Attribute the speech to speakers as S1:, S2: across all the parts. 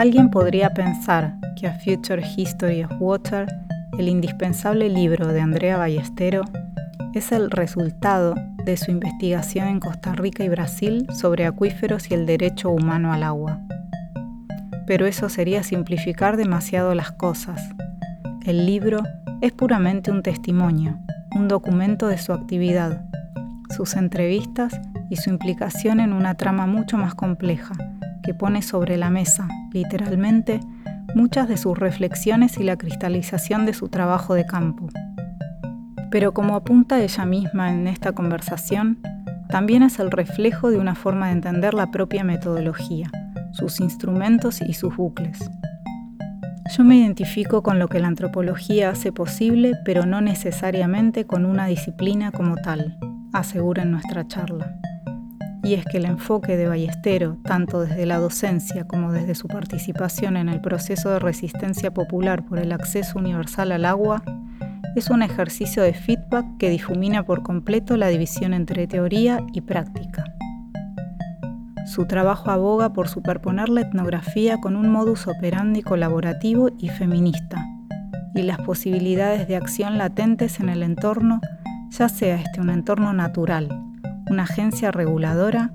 S1: Alguien podría pensar que A Future History of Water, el indispensable libro de Andrea Ballestero, es el resultado de su investigación en Costa Rica y Brasil sobre acuíferos y el derecho humano al agua. Pero eso sería simplificar demasiado las cosas. El libro es puramente un testimonio, un documento de su actividad, sus entrevistas y su implicación en una trama mucho más compleja, que pone sobre la mesa, literalmente, muchas de sus reflexiones y la cristalización de su trabajo de campo. Pero como apunta ella misma en esta conversación, también es el reflejo de una forma de entender la propia metodología, sus instrumentos y sus bucles. Yo me identifico con lo que la antropología hace posible, pero no necesariamente con una disciplina como tal, asegura en nuestra charla y es que el enfoque de Ballestero, tanto desde la docencia como desde su participación en el proceso de resistencia popular por el acceso universal al agua, es un ejercicio de feedback que difumina por completo la división entre teoría y práctica. Su trabajo aboga por superponer la etnografía con un modus operandi colaborativo y feminista, y las posibilidades de acción latentes en el entorno, ya sea este un entorno natural, una agencia reguladora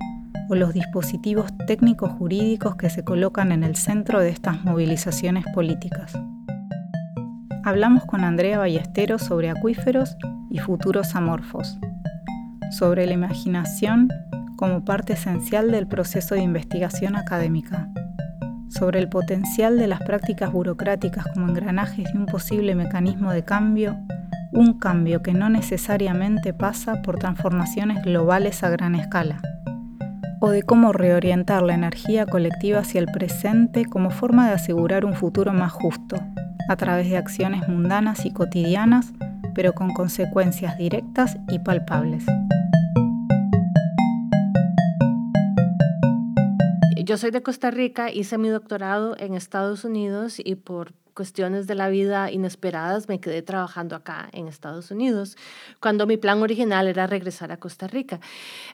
S1: o los dispositivos técnicos jurídicos que se colocan en el centro de estas movilizaciones políticas. Hablamos con Andrea Ballesteros sobre acuíferos y futuros amorfos, sobre la imaginación como parte esencial del proceso de investigación académica, sobre el potencial de las prácticas burocráticas como engranajes de un posible mecanismo de cambio un cambio que no necesariamente pasa por transformaciones globales a gran escala, o de cómo reorientar la energía colectiva hacia el presente como forma de asegurar un futuro más justo, a través de acciones mundanas y cotidianas, pero con consecuencias directas y palpables.
S2: Yo soy de Costa Rica, hice mi doctorado en Estados Unidos y por cuestiones de la vida inesperadas me quedé trabajando acá en Estados Unidos, cuando mi plan original era regresar a Costa Rica.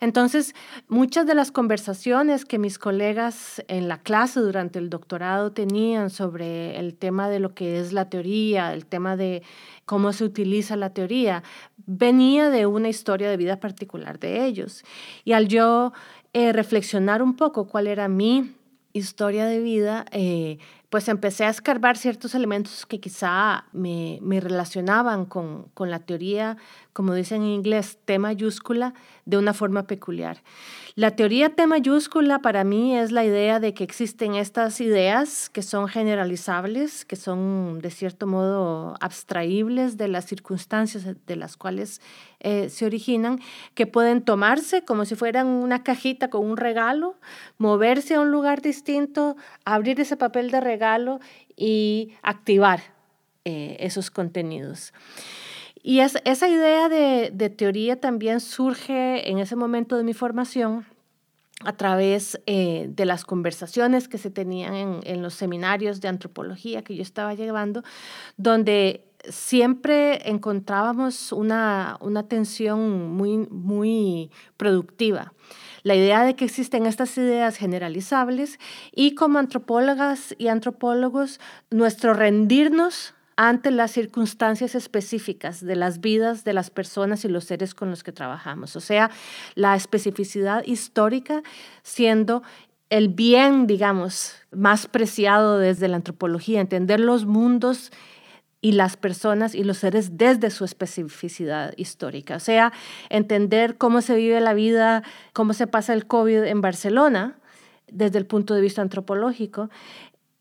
S2: Entonces, muchas de las conversaciones que mis colegas en la clase durante el doctorado tenían sobre el tema de lo que es la teoría, el tema de cómo se utiliza la teoría, venía de una historia de vida particular de ellos. Y al yo eh, reflexionar un poco cuál era mi historia de vida, eh, pues empecé a escarbar ciertos elementos que quizá me, relacionaban con, con, la teoría, como dicen en inglés, T mayúscula, de una forma peculiar. La teoría T mayúscula para mí es la idea de que existen estas ideas que son generalizables, que son de cierto modo abstraíbles de las circunstancias de las cuales eh, se originan, que pueden tomarse como si fueran una cajita con un regalo, moverse a un lugar distinto, abrir ese papel de regalo y activar eh, esos contenidos. Y esa idea de, teoría también surge en ese momento de mi formación a través eh, de las conversaciones que se tenían en, los seminarios de antropología que yo estaba llevando, donde siempre encontrábamos una, una tensión muy, muy productiva. La idea de que existen estas ideas generalizables y como antropólogas y antropólogos, nuestro rendirnos ante las circunstancias específicas de las vidas de las personas y los seres con los que trabajamos. O sea, la especificidad histórica siendo el bien, digamos, más preciado desde la antropología, entender los mundos y las personas y los seres desde su especificidad histórica. O sea, entender cómo se vive la vida, cómo se pasa el COVID en Barcelona desde el punto de vista antropológico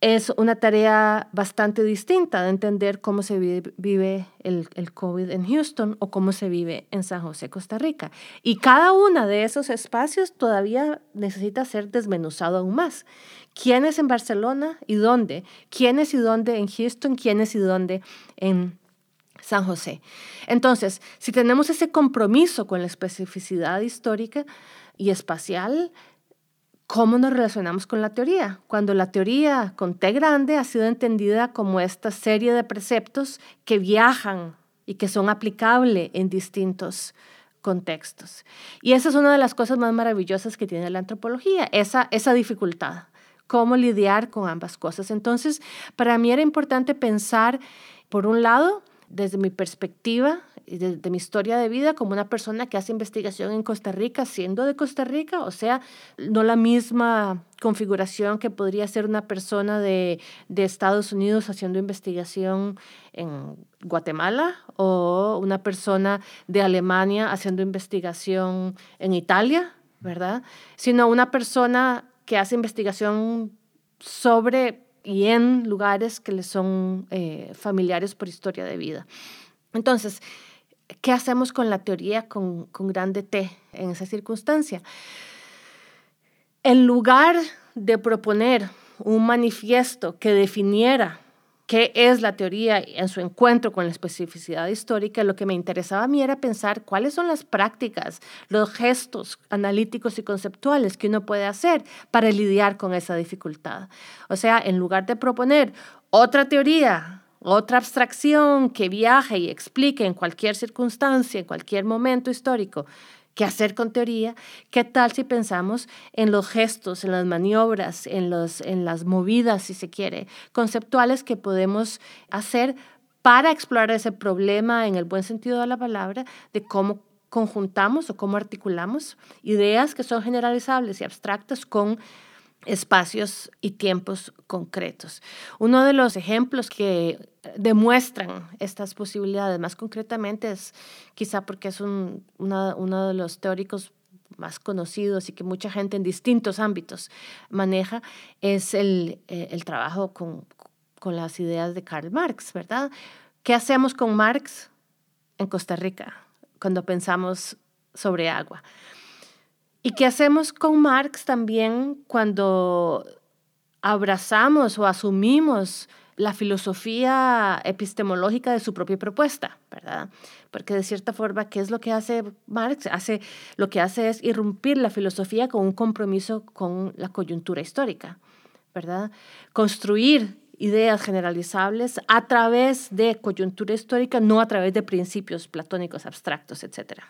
S2: es una tarea bastante distinta de entender cómo se vive, el, el, COVID en Houston o cómo se vive en San José, Costa Rica. Y cada uno de esos espacios todavía necesita ser desmenuzado aún más. ¿Quién es en Barcelona y dónde? ¿Quién es y dónde en Houston? ¿Quién es y dónde en San José? Entonces, si tenemos ese compromiso con la especificidad histórica y espacial, ¿Cómo nos relacionamos con la teoría? Cuando la teoría con T grande ha sido entendida como esta serie de preceptos que viajan y que son aplicables en distintos contextos. Y esa es una de las cosas más maravillosas que tiene la antropología, esa, esa dificultad. cómo lidiar con ambas cosas. Entonces, para mí era importante pensar, por un lado, desde mi perspectiva desde mi historia de vida como una persona que hace investigación en Costa Rica, siendo de Costa Rica, o sea, no la misma configuración que podría ser una persona de, de Estados Unidos haciendo investigación en Guatemala o una persona de Alemania haciendo investigación en Italia, ¿verdad? Sino una persona que hace investigación sobre y en lugares que le son eh, familiares por historia de vida. Entonces, ¿qué hacemos con la teoría con, con grande T en esa circunstancia? En lugar de proponer un manifiesto que definiera qué es la teoría en su encuentro con la especificidad histórica, lo que me interesaba a mí era pensar cuáles son las prácticas, los gestos analíticos y conceptuales que uno puede hacer para lidiar con esa dificultad. O sea, en lugar de proponer otra teoría, otra abstracción que viaje y explique en cualquier circunstancia, en cualquier momento histórico, qué hacer con teoría, qué tal si pensamos en los gestos, en las maniobras, en, los, en las movidas, si se quiere, conceptuales que podemos hacer para explorar ese problema en el buen sentido de la palabra, de cómo conjuntamos o cómo articulamos ideas que son generalizables y abstractas con espacios y tiempos concretos. Uno de los ejemplos que demuestran estas posibilidades más concretamente es quizá porque es un, uno de los teóricos más conocidos y que mucha gente en distintos ámbitos maneja, es el, eh, el trabajo con, con las ideas de Karl Marx, ¿verdad? ¿Qué hacemos con Marx en Costa Rica cuando pensamos sobre agua? ¿Y qué hacemos con Marx también cuando abrazamos o asumimos la filosofía epistemológica de su propia propuesta, ¿verdad? Porque de cierta forma, ¿qué es lo que hace Marx? Hace, lo que hace es irrumpir la filosofía con un compromiso con la coyuntura histórica, ¿verdad? Construir ideas generalizables a través de coyuntura histórica, no a través de principios platónicos abstractos, etcétera.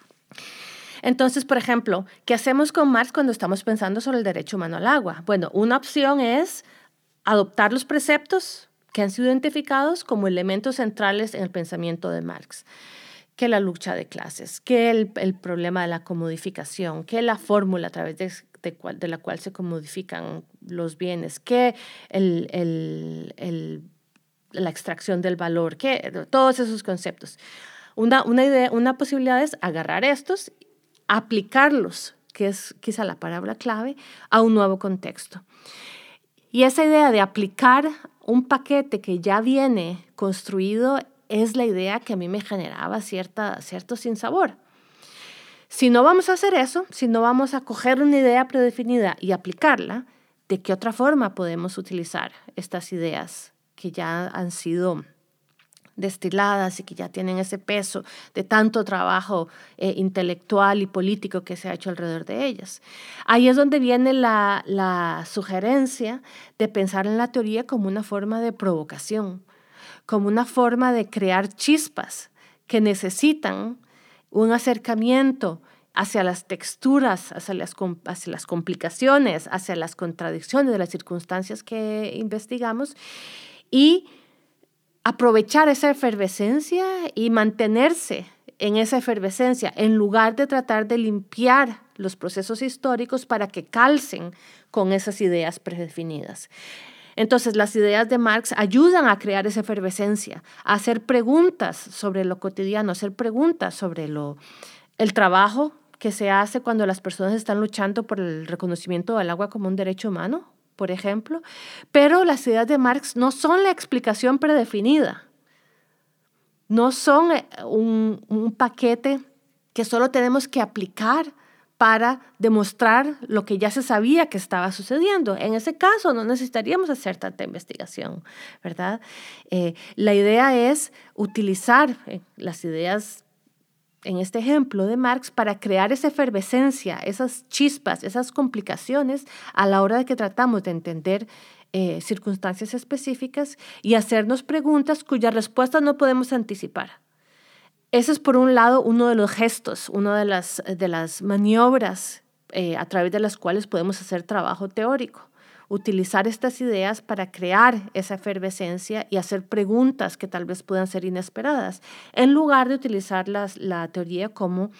S2: Entonces, por ejemplo, ¿qué hacemos con Marx cuando estamos pensando sobre el derecho humano al agua? Bueno, una opción es adoptar los preceptos que han sido identificados como elementos centrales en el pensamiento de Marx que la lucha de clases, que el, problema de la comodificación, que la fórmula a través de, la cual se comodifican los bienes, que la extracción del valor, que todos esos conceptos. Una posibilidad es agarrar estos aplicarlos, que es quizá la palabra clave, a un nuevo contexto. Y esa idea de aplicar un paquete que ya viene construido es la idea que a mí me generaba cierta, cierto sinsabor. Si no vamos a hacer eso, si no vamos a coger una idea predefinida y aplicarla, ¿de qué otra forma podemos utilizar estas ideas que ya han sido destiladas y que ya tienen ese peso de tanto trabajo eh, intelectual y político que se ha hecho alrededor de ellas. Ahí es donde viene la, la sugerencia de pensar en la teoría como una forma de provocación, como una forma de crear chispas que necesitan un acercamiento hacia las texturas, hacia las, hacia las complicaciones, hacia las contradicciones de las circunstancias que investigamos y aprovechar esa efervescencia y mantenerse en esa efervescencia en lugar de tratar de limpiar los procesos históricos para que calcen con esas ideas predefinidas. Entonces, las ideas de Marx ayudan a crear esa efervescencia, a hacer preguntas sobre lo cotidiano, a hacer preguntas sobre lo, el trabajo que se hace cuando las personas están luchando por el reconocimiento del agua como un derecho humano, por ejemplo, pero las ideas de Marx no son la explicación predefinida, no son eh, un, paquete que solo tenemos que aplicar para demostrar lo que ya se sabía que estaba sucediendo. En ese caso no necesitaríamos hacer tanta investigación, ¿verdad? Eh, la idea es utilizar eh, las ideas en este ejemplo de Marx, para crear esa efervescencia, esas chispas, esas complicaciones a la hora de que tratamos de entender eh, circunstancias específicas y hacernos preguntas cuyas respuestas no podemos anticipar. Ese es por un lado uno de los gestos, una de las, de las maniobras eh, a través de las cuales podemos hacer trabajo teórico utilizar estas ideas para crear esa efervescencia y hacer preguntas que tal vez puedan ser inesperadas, en lugar de utilizar la teoría como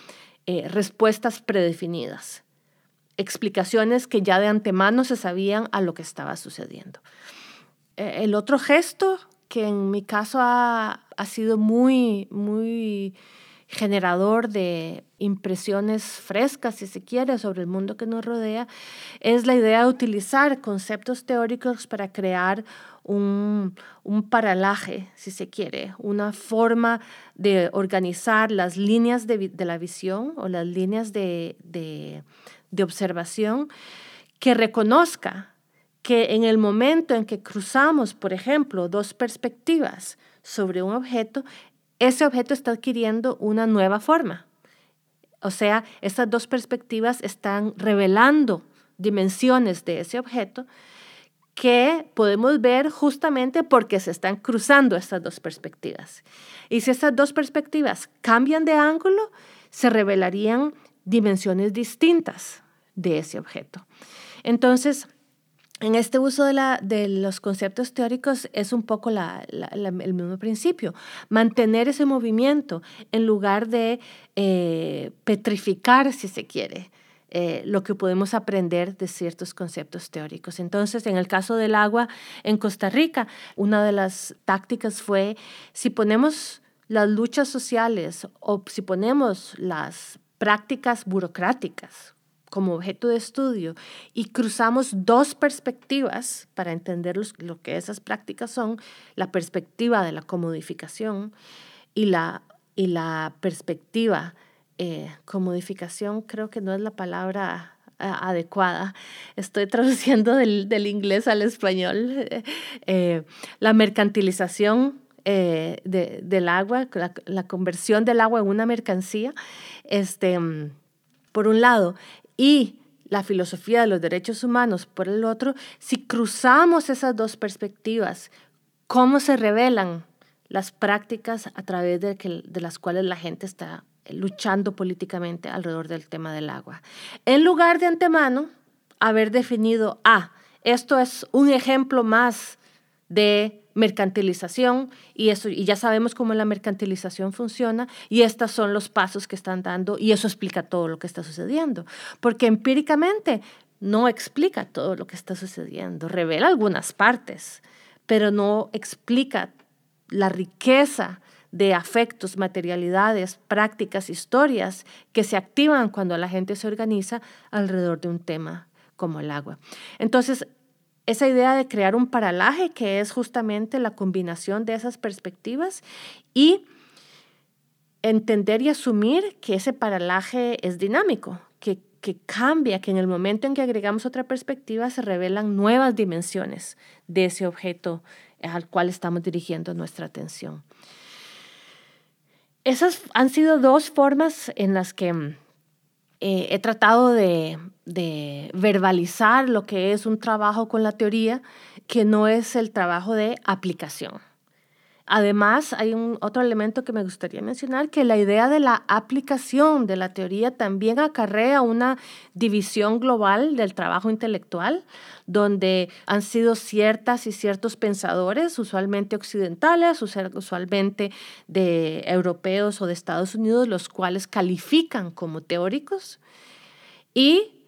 S2: eh, respuestas predefinidas, explicaciones que ya de antemano se sabían a lo que estaba sucediendo. Eh, el otro gesto que en mi caso ha, ha sido muy, muy generador de impresiones frescas, si se quiere, sobre el mundo que nos rodea, es la idea de utilizar conceptos teóricos para crear un, paralaje, si se quiere, una forma de organizar las líneas de, la visión o las líneas de, de observación que reconozca que en el momento en que cruzamos, por ejemplo, dos perspectivas sobre un objeto, ese objeto está adquiriendo una nueva forma. O sea, estas dos perspectivas están revelando dimensiones de ese objeto que podemos ver justamente porque se están cruzando estas dos perspectivas. Y si estas dos perspectivas cambian de ángulo, se revelarían dimensiones distintas de ese objeto. Entonces, en este uso de, los conceptos teóricos es un poco el mismo principio, mantener ese movimiento en lugar de eh, petrificar, si se quiere, eh, lo que podemos aprender de ciertos conceptos teóricos. Entonces, en el caso del agua en Costa Rica, una de las tácticas fue, si ponemos las luchas sociales o si ponemos las prácticas burocráticas como objeto de estudio y cruzamos dos perspectivas para entender lo que esas prácticas son, la perspectiva de la comodificación y la, y la perspectiva, eh, comodificación creo que no es la palabra eh, adecuada, estoy traduciendo del, inglés al español, eh, la mercantilización del agua, la, la, conversión del agua en una mercancía, este, por un lado, y la filosofía de los derechos humanos por el otro, si cruzamos esas dos perspectivas, ¿cómo se revelan las prácticas a través de, de las cuales la gente está luchando políticamente alrededor del tema del agua? En lugar de antemano haber definido, ah, esto es un ejemplo más de mercantilización y eso y ya sabemos cómo la mercantilización funciona y estos son los pasos que están dando y eso explica todo lo que está sucediendo, porque empíricamente no explica todo lo que está sucediendo, revela algunas partes, pero no explica la riqueza de afectos, materialidades, prácticas, historias que se activan cuando la gente se organiza alrededor de un tema como el agua. Entonces, esa idea de crear un paralaje que es justamente la combinación de esas perspectivas y entender y asumir que ese paralaje es dinámico, que, que cambia, que en el momento en que agregamos otra perspectiva se revelan nuevas dimensiones de ese objeto al cual estamos dirigiendo nuestra atención. Esas han sido dos formas en las que eh, he tratado de, verbalizar lo que es un trabajo con la teoría, que no es el trabajo de aplicación. Además, hay un otro elemento que me gustaría mencionar, que la idea de la aplicación de la teoría también acarrea una división global del trabajo intelectual, donde han sido ciertas y ciertos pensadores, usualmente occidentales, usualmente de europeos o de Estados Unidos, los cuales califican como teóricos y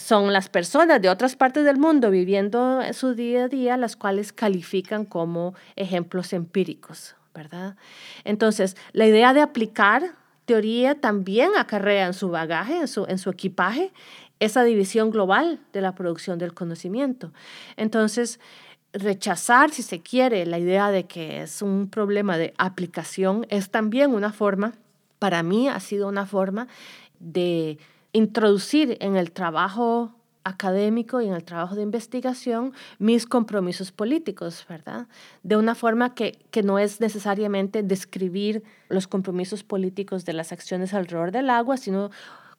S2: son las personas de otras partes del mundo viviendo su día a día las cuales califican como ejemplos empíricos, ¿verdad? Entonces, la idea de aplicar teoría también acarrea en su bagaje, en su, en su equipaje, esa división global de la producción del conocimiento. Entonces, rechazar, si se quiere, la idea de que es un problema de aplicación es también una forma, para mí ha sido una forma de introducir en el trabajo académico y en el trabajo de investigación mis compromisos políticos, ¿verdad? De una forma que, que, no es necesariamente describir los compromisos políticos de las acciones alrededor del agua, sino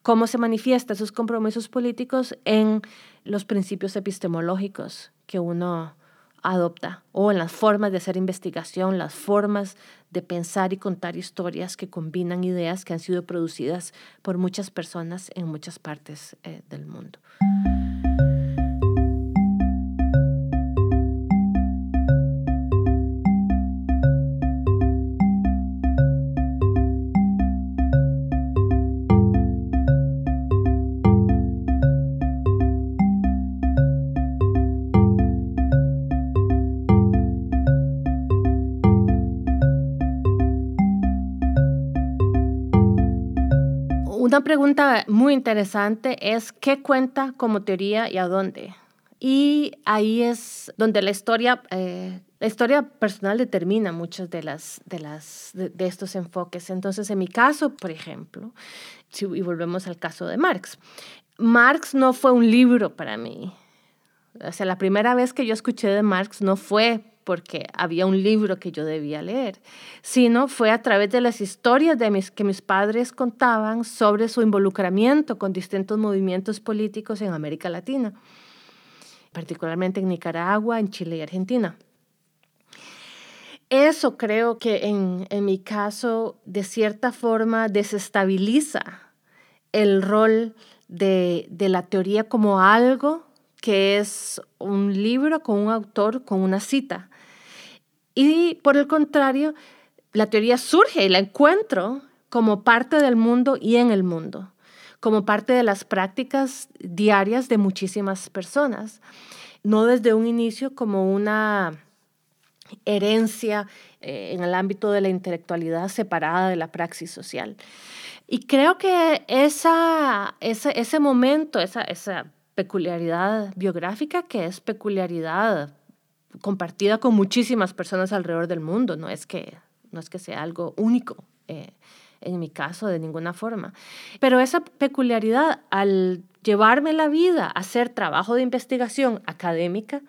S2: cómo se manifiestan esos compromisos políticos en los principios epistemológicos que uno adopta o en las formas de hacer investigación, las formas de pensar y contar historias que combinan ideas que han sido producidas por muchas personas en muchas partes eh, del mundo. Una pregunta muy interesante es qué cuenta como teoría y a dónde. Y ahí es donde la historia, eh, la historia personal determina muchos de, las, de, las, de, estos enfoques. Entonces, en mi caso, por ejemplo, si, y volvemos al caso de Marx, Marx no fue un libro para mí. O sea, la primera vez que yo escuché de Marx no fue porque había un libro que yo debía leer, sino fue a través de las historias que mis padres contaban sobre su involucramiento con distintos movimientos políticos en América Latina, particularmente en Nicaragua, en Chile y Argentina. Eso creo que en, en mi caso, de cierta forma, desestabiliza el rol de, de la teoría como algo que es un libro con un autor con una cita. Y por el contrario, la teoría surge y la encuentro como parte del mundo y en el mundo, como parte de las prácticas diarias de muchísimas personas, no desde un inicio como una herencia eh, en el ámbito de la intelectualidad separada de la praxis social. Y creo que esa, ese, ese momento, esa, esa peculiaridad biográfica, que es peculiaridad compartida con muchísimas personas alrededor del mundo, no es que, no es que sea algo único. Eh, en mi caso, de ninguna forma. Pero esa peculiaridad, al llevarme la vida a hacer trabajo de investigación académica,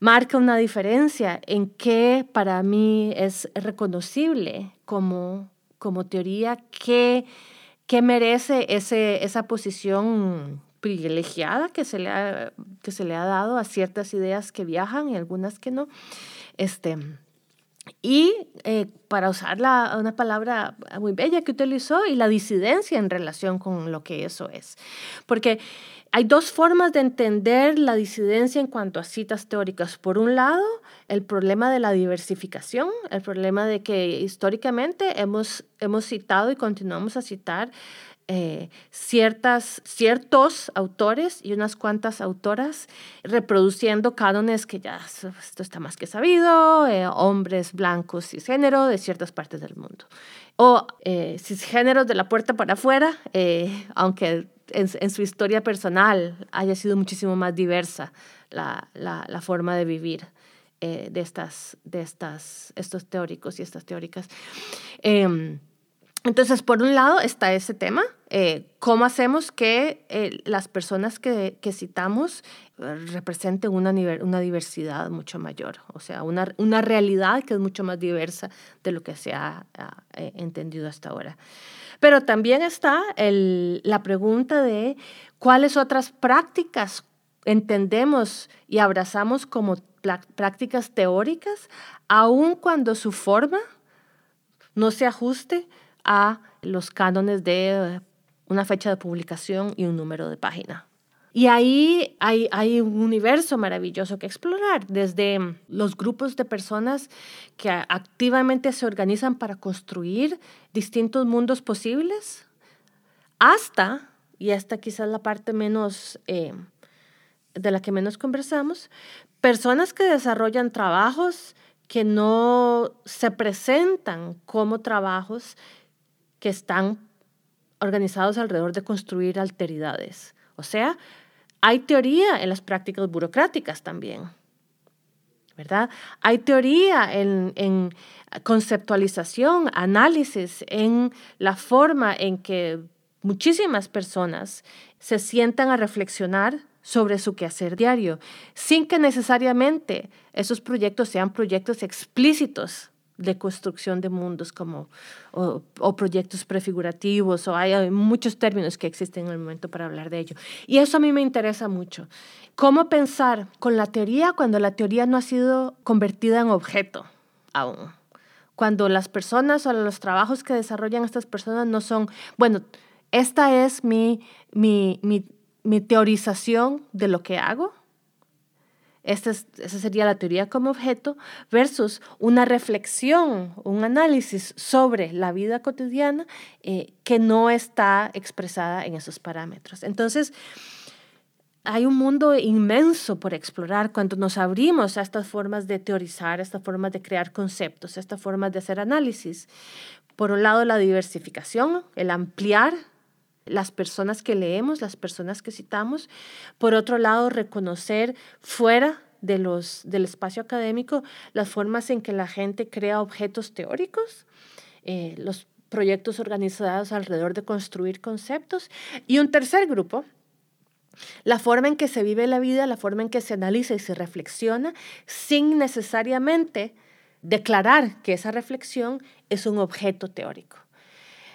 S2: marca una diferencia en que para mí es reconocible como, como teoría que, que merece ese, esa posición privilegiada que se le ha, que se le ha dado a ciertas ideas que viajan y algunas que no. Este, y eh, para usar la, una palabra muy bella que utilizó, y la disidencia en relación con lo que eso es. Porque hay dos formas de entender la disidencia en cuanto a citas teóricas. Por un lado, el problema de la diversificación, el problema de que históricamente hemos, hemos citado y continuamos a citar eh, ciertas, ciertos autores y unas cuantas autoras reproduciendo cánones que ya esto está más que sabido, eh, hombres blancos cisgénero de ciertas partes del mundo. O eh, cisgéneros de la puerta para afuera, eh, aunque en, su historia personal haya sido muchísimo más diversa la, la, la forma de vivir de, estas, de estas, estos teóricos y estas teóricas. Entonces, por un lado está ese tema, eh, cómo hacemos que eh, las personas que, que citamos eh, representen una, una, diversidad mucho mayor, o sea, una, una, realidad que es mucho más diversa de lo que se ha, entendido hasta ahora. Pero también está el, la pregunta de cuáles otras prácticas entendemos y abrazamos como prácticas teóricas, aun cuando su forma no se ajuste a los cánones de una fecha de publicación y un número de página. Y ahí hay, hay, un universo maravilloso que explorar, desde los grupos de personas que activamente se organizan para construir distintos mundos posibles, hasta, y esta quizás la parte menos, eh, de la que menos conversamos, personas que desarrollan trabajos que no se presentan como trabajos que están organizados alrededor de construir alteridades. O sea, hay teoría en las prácticas burocráticas también, ¿verdad? Hay teoría en, en conceptualización, análisis, en la forma en que muchísimas personas se sientan a reflexionar sobre su quehacer diario, sin que necesariamente esos proyectos sean proyectos explícitos de construcción de mundos como o, proyectos prefigurativos o hay, muchos términos que existen en el momento para hablar de ello. Y eso a mí me interesa mucho. ¿Cómo pensar con la teoría cuando la teoría no ha sido convertida en objeto aún? Cuando las personas o los trabajos que desarrollan estas personas no son, bueno, esta es mi, mi, mi, mi teorización de lo que hago, esta esa sería la teoría como objeto versus una reflexión, un análisis sobre la vida cotidiana eh, que no está expresada en esos parámetros. Entonces, hay un mundo inmenso por explorar cuando nos abrimos a estas formas de teorizar, estas formas de crear conceptos, estas formas de hacer análisis. Por un lado, la diversificación, el ampliar las personas que leemos, las personas que citamos. Por otro lado, reconocer fuera de los, del espacio académico las formas en que la gente crea objetos teóricos, eh, los proyectos organizados alrededor de construir conceptos. Y un tercer grupo, la forma en que se vive la vida, la forma en que se analiza y se reflexiona, sin necesariamente declarar que esa reflexión es un objeto teórico.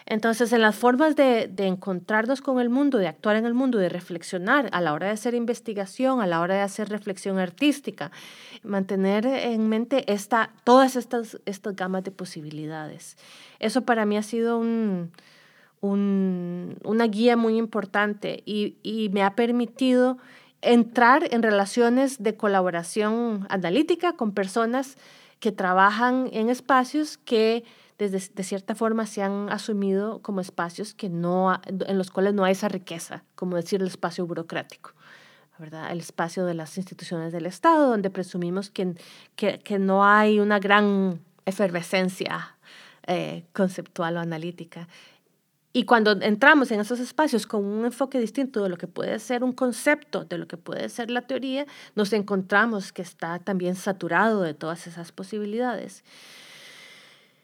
S2: Entonces, en las formas de, encontrarnos con el mundo, de actuar en el mundo, de reflexionar a la hora de hacer investigación, a la hora de hacer reflexión artística, mantener en mente esta, todas estas, estas gamas de posibilidades. Eso para mí ha sido un, una guía muy importante y, y me ha permitido entrar en relaciones de colaboración analítica con personas que trabajan en espacios que desde, de cierta forma se han asumido como espacios que no, en los cuales no hay esa riqueza, como decir el espacio burocrático. ¿verdad? El espacio de las instituciones del Estado, donde presumimos que, que, que no hay una gran efervescencia eh, conceptual o analítica. Y cuando entramos en esos espacios con un enfoque distinto de lo que puede ser un concepto, de lo que puede ser la teoría, nos encontramos que está también saturado de todas esas posibilidades.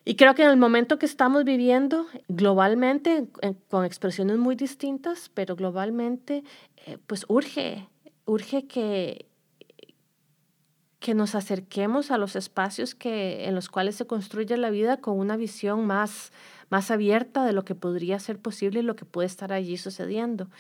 S2: Y creo que en el momento que estamos viviendo globalmente, con expresiones muy distintas, pero globalmente, eh, pues urge, urge que, que nos acerquemos a los espacios que, en los cuales se construye la vida con una visión más, más abierta de lo que podría ser posible y lo que puede estar allí sucediendo,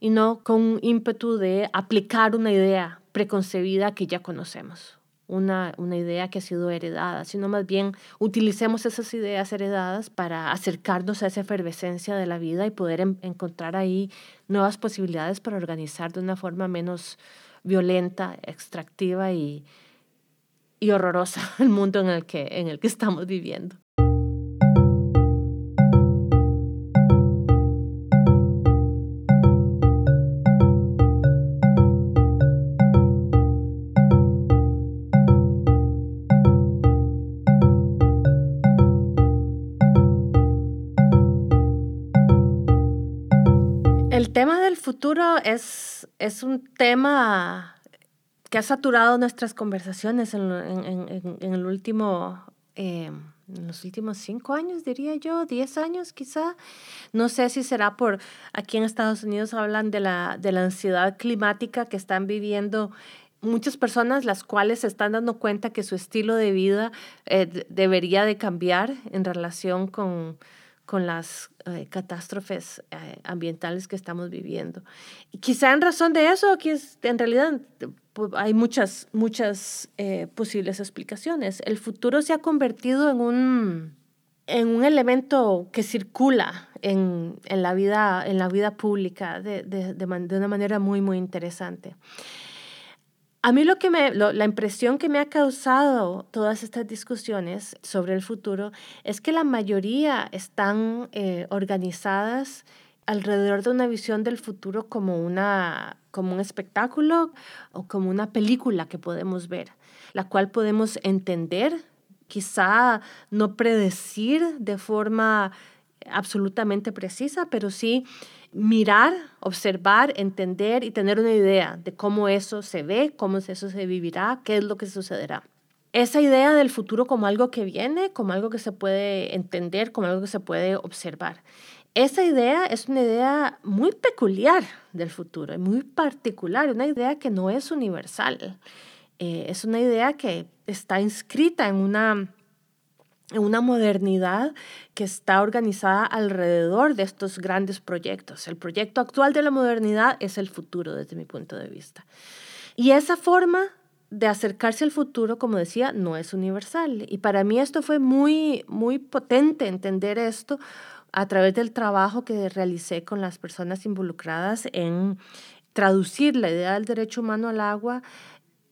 S2: y no con un ímpetu de aplicar una idea preconcebida que ya conocemos una, idea que ha sido heredada, sino más bien utilicemos esas ideas heredadas para acercarnos a esa efervescencia de la vida y poder encontrar ahí nuevas posibilidades para organizar de una forma menos violenta, extractiva y, y horrorosa el mundo en el que, en el que estamos viviendo. Futuro es, es un tema que ha saturado nuestras conversaciones en, en, en, el último, eh, en los últimos cinco años, diría yo, diez años quizá. No sé si será por aquí en Estados Unidos hablan de la, de la ansiedad climática que están viviendo muchas personas las cuales se están dando cuenta que su estilo de vida eh, debería de cambiar en relación con, con las eh, catástrofes eh, ambientales que estamos viviendo. Y quizá en razón de eso, aquí en realidad hay muchas, muchas eh, posibles explicaciones. El futuro se ha convertido en un, en un elemento que circula en, en, la, vida, en la vida pública de, de, de, de una manera muy, muy interesante. A mí lo que me, la impresión que me ha causado todas estas discusiones sobre el futuro es que la mayoría están eh, organizadas alrededor de una visión del futuro como, una, como un espectáculo o como una película que podemos ver, la cual podemos entender, quizá no predecir de forma absolutamente precisa, pero sí mirar, observar, entender y tener una idea de cómo eso se ve, cómo eso se vivirá, qué es lo que sucederá. Esa idea del futuro como algo que viene, como algo que se puede entender, como algo que se puede observar. Esa idea es una idea muy peculiar del futuro, muy particular, una idea que no es universal. Eh, es una idea que está inscrita en una una modernidad que está organizada alrededor de estos grandes proyectos. El proyecto actual de la modernidad es el futuro desde mi punto de vista. Y esa forma de acercarse al futuro, como decía, no es universal. Y para mí esto fue muy, muy potente entender esto a través del trabajo que realicé con las personas involucradas en traducir la idea del derecho humano al agua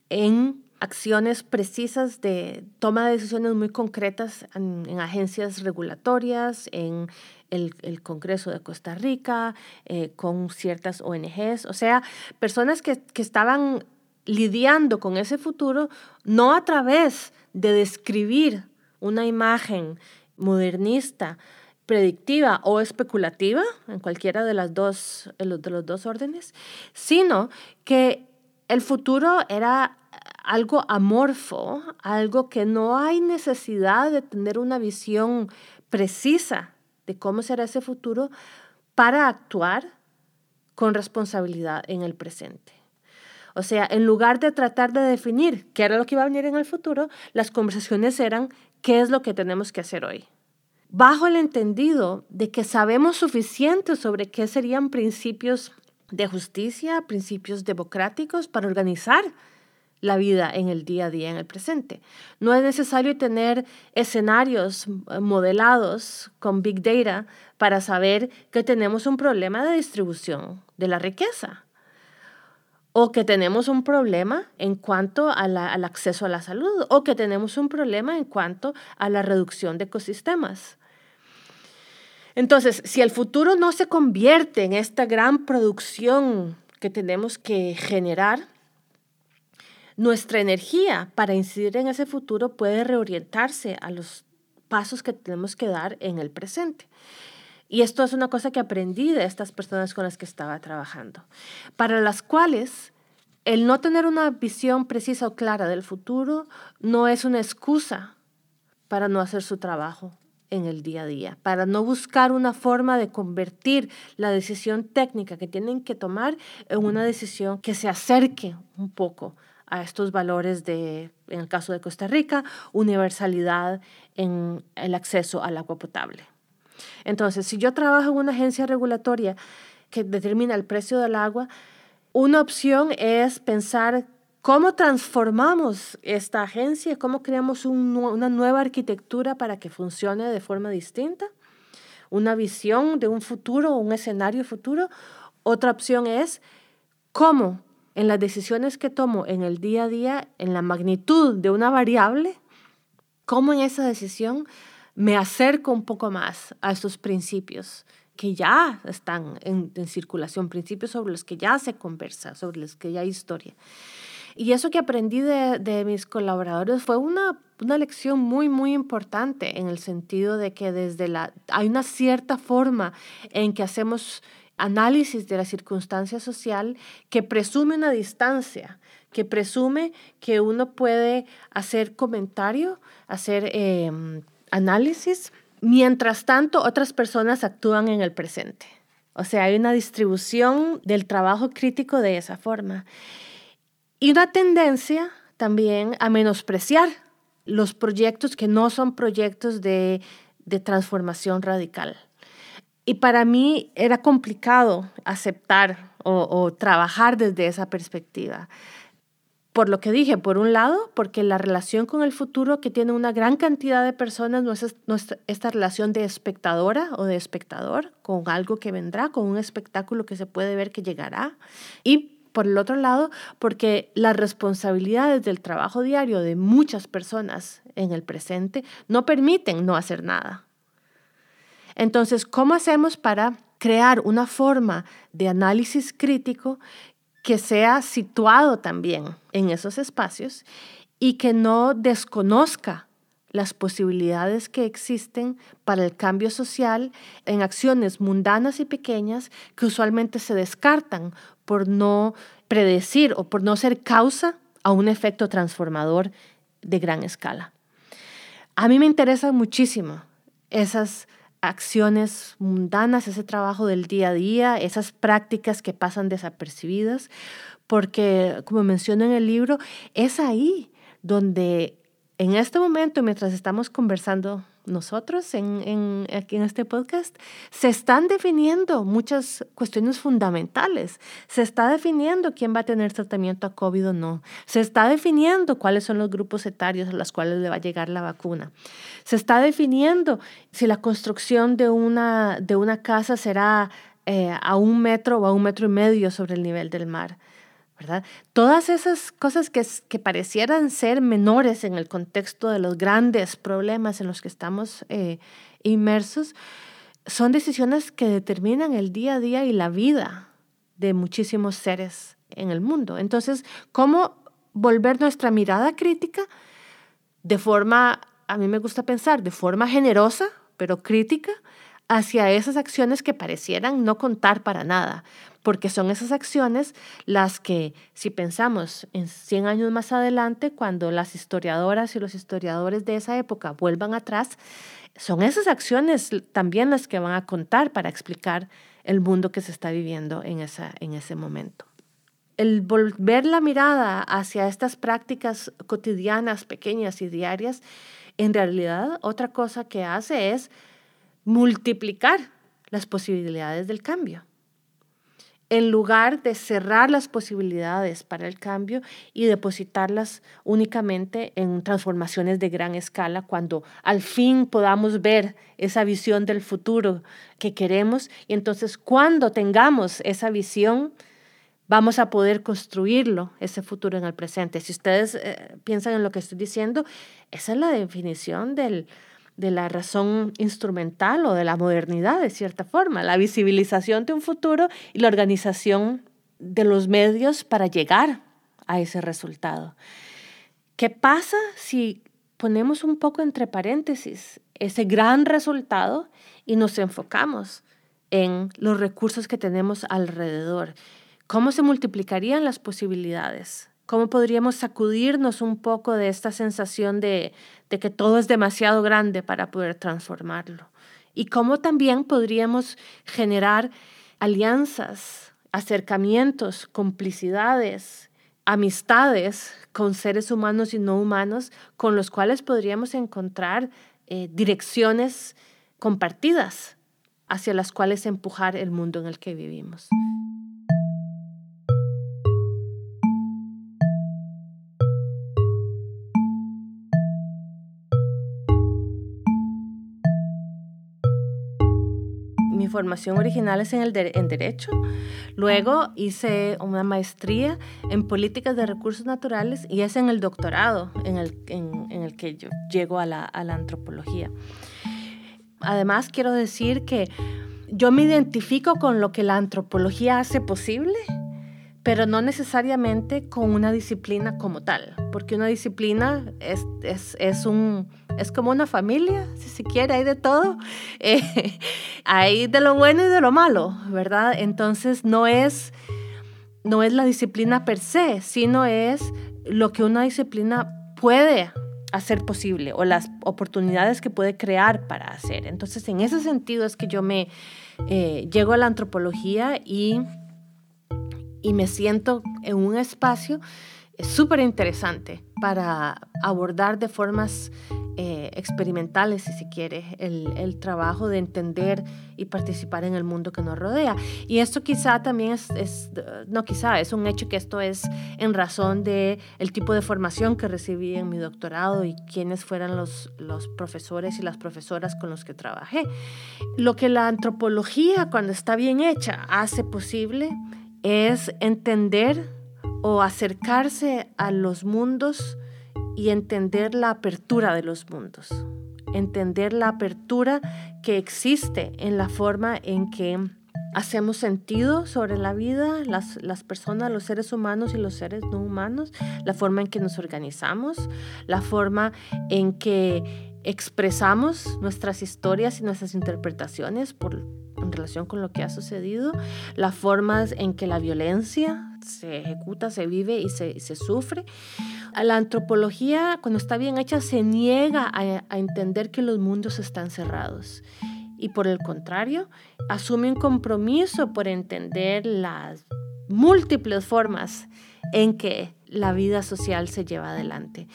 S2: en acciones precisas de toma de decisiones muy concretas en, agencias regulatorias, en el, Congreso de Costa Rica, eh, con ciertas ONGs, o sea, personas que, que estaban lidiando con ese futuro no a través de describir una imagen modernista, predictiva o especulativa, en cualquiera de, las dos, de los dos órdenes, sino que el futuro era algo amorfo, algo que no hay necesidad de tener una visión precisa de cómo será ese futuro para actuar con responsabilidad en el presente. O sea, en lugar de tratar de definir qué era lo que iba a venir en el futuro, las conversaciones eran qué es lo que tenemos que hacer hoy. Bajo el entendido de que sabemos suficiente sobre qué serían principios de justicia, principios democráticos para organizar la vida en el día a día, en el presente. No es necesario tener escenarios eh, modelados con Big Data para saber que tenemos un problema de distribución de la riqueza o que tenemos un problema en cuanto al acceso a la salud o que tenemos un problema en cuanto a la reducción de ecosistemas. Entonces, si el futuro no se convierte en esta gran producción que tenemos que generar, nuestra energía para incidir en ese futuro puede reorientarse a los pasos que tenemos que dar en el presente. Y esto es una cosa que aprendí de estas personas con las que estaba trabajando, para las cuales el no tener una visión precisa o clara del futuro no es una excusa para no hacer su trabajo en el día a día, para no buscar una forma de convertir la decisión técnica que tienen que tomar en una decisión que se acerque un poco a estos valores de, en el caso de Costa Rica, universalidad en el acceso al agua potable. Entonces, si yo trabajo en una agencia regulatoria que determina el precio del agua, una opción es pensar cómo transformamos esta agencia, cómo creamos una nueva arquitectura para que funcione de forma distinta, una visión de un futuro, un escenario futuro. Otra opción es cómo en las decisiones que tomo en el día a día, en la magnitud de una variable, cómo en esa decisión me acerco un poco más a esos principios que ya están en, circulación, principios sobre los que ya se conversa, sobre los que ya hay historia. Y eso que aprendí de, de mis colaboradores fue una, una, lección muy, muy importante en el sentido de que desde la, hay una cierta forma en que hacemos análisis de la circunstancia social que presume una distancia, que presume que uno puede hacer comentario, hacer em, análisis, mientras tanto otras personas actúan en el presente. O sea, hay una distribución del trabajo crítico de esa forma. Y una tendencia también a menospreciar los proyectos que no son proyectos de transformación radical. Y para mí era complicado aceptar o, trabajar desde esa perspectiva. Por lo que dije, por un lado, porque la relación con el futuro que tiene una gran cantidad de personas no es, esta relación de espectadora o de espectador con algo que vendrá, con un espectáculo que se puede ver que llegará. Y por el otro lado, porque las responsabilidades del trabajo diario de muchas personas en el presente no permiten no hacer nada. Entonces, ¿cómo hacemos para crear una forma de análisis crítico que sea situado también en esos espacios y que no desconozca las posibilidades que existen para el cambio social en acciones mundanas y pequeñas que usualmente se descartan por no predecir o por no ser causa a un efecto transformador de gran escala. A mí me interesan muchísimo esas acciones mundanas, ese trabajo del día a día, esas prácticas que pasan desapercibidas, porque como menciono en el libro, es ahí donde en este momento, mientras estamos conversando nosotros en, aquí en este podcast, se están definiendo muchas cuestiones fundamentales. Se está definiendo quién va a tener tratamiento a COVID o no. Se está definiendo cuáles son los grupos etarios a los cuales le va a llegar la vacuna. Se está definiendo si la construcción de una, de una casa será eh, a un metro o a un metro y medio sobre el nivel del mar. Todas esas cosas que, que parecieran ser menores en el contexto de los grandes problemas en los que estamos eh, inmersos, son decisiones que determinan el día a día y la vida de muchísimos seres en el mundo. Entonces, ¿cómo volver nuestra mirada crítica de forma, a mí me gusta pensar, de forma generosa, pero crítica, hacia esas acciones que parecieran no contar para nada, porque son esas acciones las que, si pensamos en 100 años más adelante, cuando las historiadoras y los historiadores de esa época vuelvan atrás, son esas acciones también las que van a contar para explicar el mundo que se está viviendo en, esa, en ese momento. El volver la mirada hacia estas prácticas cotidianas, pequeñas y diarias, en realidad otra cosa que hace es multiplicar las posibilidades del cambio en lugar de cerrar las posibilidades para el cambio y depositarlas únicamente en transformaciones de gran escala, cuando al fin podamos ver esa visión del futuro que queremos y entonces cuando tengamos esa visión, vamos a poder construirlo, ese futuro en el presente. Si ustedes eh, piensan en lo que estoy diciendo, esa es la definición del, de la razón instrumental o de la modernidad, de cierta forma, la visibilización de un futuro y la organización de los medios para llegar a ese resultado. ¿Qué pasa si ponemos un poco entre paréntesis ese gran resultado y nos enfocamos en los recursos que tenemos alrededor? ¿Cómo se multiplicarían las posibilidades? ¿Cómo podríamos sacudirnos un poco de esta sensación de, que todo es demasiado grande para poder transformarlo? Y cómo también podríamos generar alianzas, acercamientos, complicidades, amistades con seres humanos y no humanos con los cuales podríamos encontrar eh, direcciones compartidas hacia las cuales empujar el mundo en el que vivimos. Formación original es en, el en Derecho. Luego hice una maestría en Políticas de Recursos Naturales y es en el doctorado en el, en, el que yo llego a la, a la antropología. Además, quiero decir que yo me identifico con lo que la antropología hace posible pero no necesariamente con una disciplina como tal, porque una disciplina es, es, es, un, es como una familia, si se quiere, hay de todo, eh, hay de lo bueno y de lo malo, ¿verdad? Entonces no es, no es la disciplina per se, sino es lo que una disciplina puede hacer posible o las oportunidades que puede crear para hacer. Entonces, en ese sentido es que yo me eh, llego a la antropología y y me siento en un espacio súper interesante para abordar de formas eh, experimentales, si se quiere, el, trabajo de entender y participar en el mundo que nos rodea. Y esto quizá también es, no quizá, es un hecho que esto es en razón de el tipo de formación que recibí en mi doctorado y quiénes fueran los, los profesores y las profesoras con los que trabajé. Lo que la antropología, cuando está bien hecha, hace posible es entender o acercarse a los mundos y entender la apertura de los mundos, entender la apertura que existe en la forma en que hacemos sentido sobre la vida, las, las, personas, los seres humanos y los seres no humanos, la forma en que nos organizamos, la forma en que expresamos nuestras historias y nuestras interpretaciones por, en relación con lo que ha sucedido, las formas en que la violencia se ejecuta, se vive y se, sufre. La antropología, cuando está bien hecha, se niega a, a entender que los mundos están cerrados y por el contrario, asume un compromiso por entender las múltiples formas en que la vida social se lleva adelante.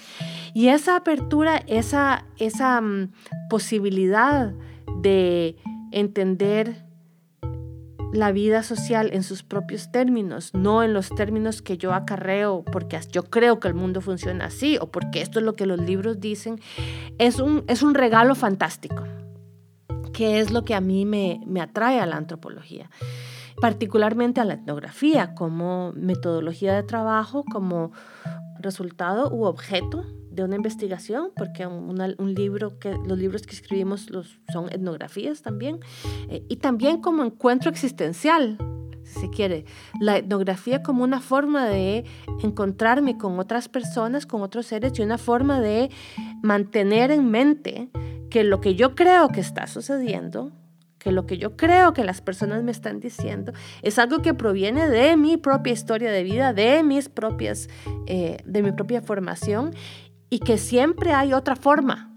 S2: Y esa apertura, esa, esa mm, posibilidad de entender la vida social en sus propios términos, no en los términos que yo acarreo porque yo creo que el mundo funciona así o porque esto es lo que los libros dicen, es un, es un regalo fantástico, que es lo que a mí me, me atrae a la antropología, particularmente a la etnografía como metodología de trabajo, como resultado u objeto de una investigación, porque un libro que, los libros que escribimos los, son etnografías también, eh, y también como encuentro existencial, si se quiere, la etnografía como una forma de encontrarme con otras personas, con otros seres, y una forma de mantener en mente que lo que yo creo que está sucediendo, que lo que yo creo que las personas me están diciendo es algo que proviene de mi propia historia de vida, de mis propias, eh, de mi propia formación y que siempre hay otra forma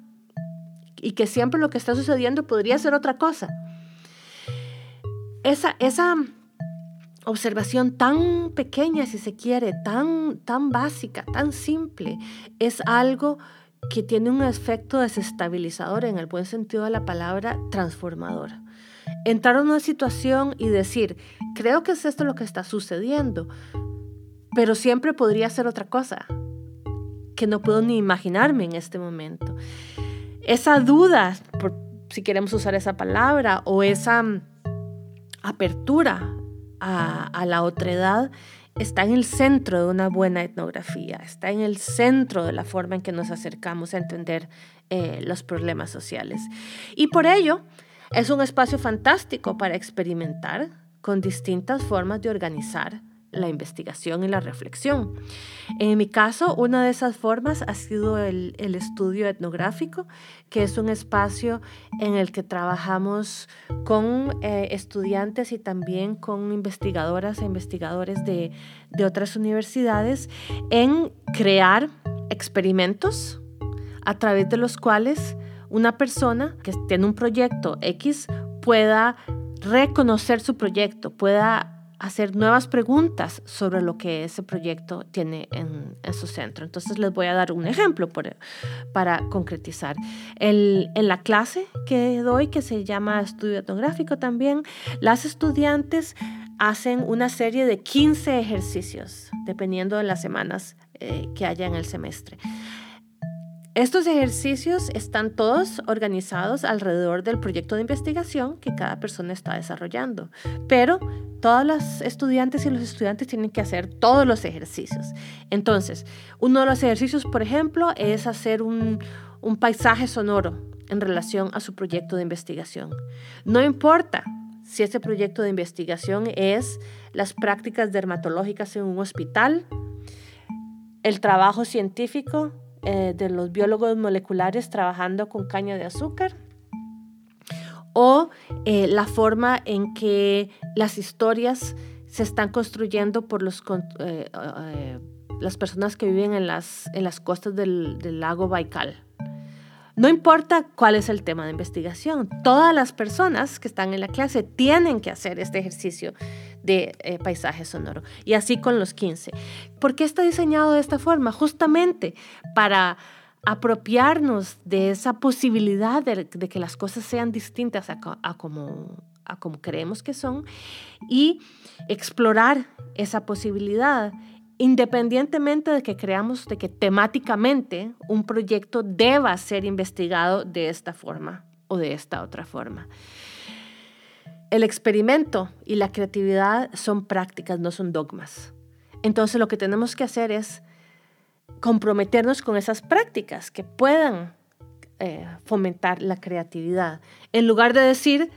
S2: y que siempre lo que está sucediendo podría ser otra cosa. Esa, esa observación tan pequeña, si se quiere, tan, tan básica, tan simple, es algo que tiene un efecto desestabilizador en el buen sentido de la palabra transformador. Entrar en una situación y decir, creo que es esto lo que está sucediendo, pero siempre podría ser otra cosa que no puedo ni imaginarme en este momento. Esa duda, si queremos usar esa palabra, o esa mm, apertura a, a la otredad, está en el centro de una buena etnografía, está en el centro de la forma en que nos acercamos a entender eh, los problemas sociales. Y por ello es un espacio fantástico para experimentar con distintas formas de organizar la investigación y la reflexión. En mi caso, una de esas formas ha sido el, estudio etnográfico, que es un espacio en el que trabajamos con eh, estudiantes y también con investigadoras e investigadores de, de otras universidades en crear experimentos a través de los cuales una persona que tiene un proyecto X pueda reconocer su proyecto, pueda hacer nuevas preguntas sobre lo que ese proyecto tiene en, su centro. Entonces les voy a dar un ejemplo para concretizar. en la clase que doy, que se llama estudio etnográfico también, las estudiantes hacen una serie de 15 ejercicios, dependiendo de las semanas eh, que haya en el semestre. Estos ejercicios están todos organizados alrededor del proyecto de investigación que cada persona está desarrollando, pero todas las estudiantes y los estudiantes tienen que hacer todos los ejercicios. Entonces, uno de los ejercicios, por ejemplo, es hacer un, un paisaje sonoro en relación a su proyecto de investigación. No importa si ese proyecto de investigación es las prácticas dermatológicas en un hospital, el trabajo científico eh, de los biólogos moleculares trabajando con caña de azúcar o eh, la forma en que las historias se están construyendo por los, eh, las personas que viven en las, en las costas del, del lago Baikal. No importa cuál es el tema de investigación, todas las personas que están en la clase tienen que hacer este ejercicio de eh, paisaje sonoro. Y así con los 15. ¿Por qué está diseñado de esta forma? Justamente para apropiarnos de esa posibilidad de, que las cosas sean distintas a, como, a como creemos que son y explorar esa posibilidad independientemente de que creamos de que temáticamente un proyecto deba ser investigado de esta forma o de esta otra forma. El experimento y la creatividad son prácticas, no son dogmas. Entonces lo que tenemos que hacer es comprometernos con esas prácticas que puedan eh, fomentar la creatividad. En lugar de decir,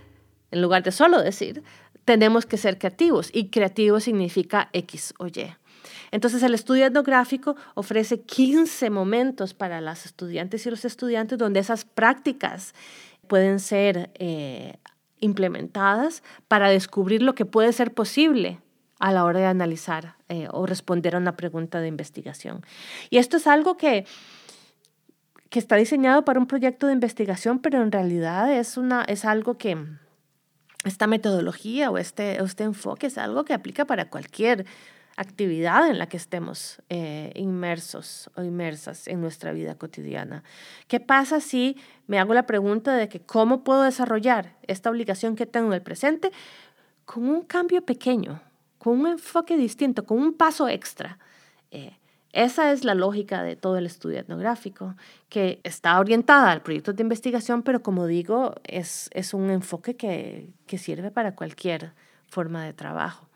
S2: en lugar de solo decir, tenemos que ser creativos y creativo significa X o Y. Entonces el estudio etnográfico ofrece 15 momentos para las estudiantes y los estudiantes donde esas prácticas pueden ser eh, implementadas para descubrir lo que puede ser posible a la hora de analizar eh, o responder a una pregunta de investigación. Y esto es algo que, que está diseñado para un proyecto de investigación, pero en realidad es, una, es algo que esta metodología o este, este enfoque es algo que aplica para cualquier actividad en la que estemos eh, inmersos o inmersas en nuestra vida cotidiana. ¿Qué pasa si me hago la pregunta de que cómo puedo desarrollar esta obligación que tengo en el presente con un cambio pequeño, con un enfoque distinto, con un paso extra? Eh, esa es la lógica de todo el estudio etnográfico, que está orientada al proyecto de investigación, pero como digo, es, es un enfoque que, que sirve para cualquier forma de trabajo.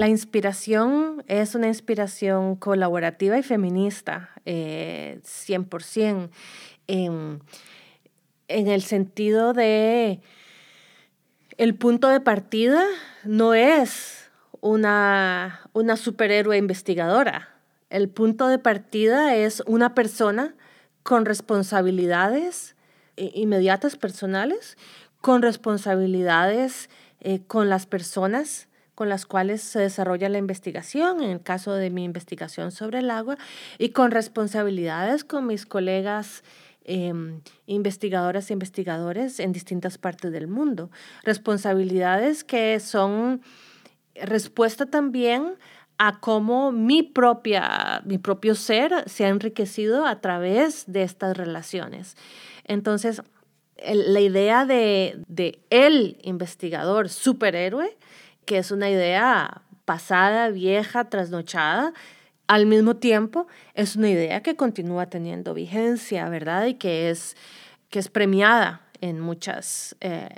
S2: La inspiración es una inspiración colaborativa y feminista, 100%, eh, en, el sentido de el punto de partida no es una, una superhéroe investigadora. El punto de partida es una persona con responsabilidades eh, inmediatas personales, con responsabilidades eh, con las personas con las cuales se desarrolla la investigación, en el caso de mi investigación sobre el agua, y con responsabilidades con mis colegas em, investigadoras e investigadores en distintas partes del mundo. Responsabilidades que son respuesta también a cómo mi, propia, mi propio ser se ha enriquecido a través de estas relaciones. Entonces, la idea de, de el investigador superhéroe que es una idea pasada, vieja, trasnochada, al mismo tiempo es una idea que continúa teniendo vigencia, ¿verdad? Y que es, que es premiada en muchas eh,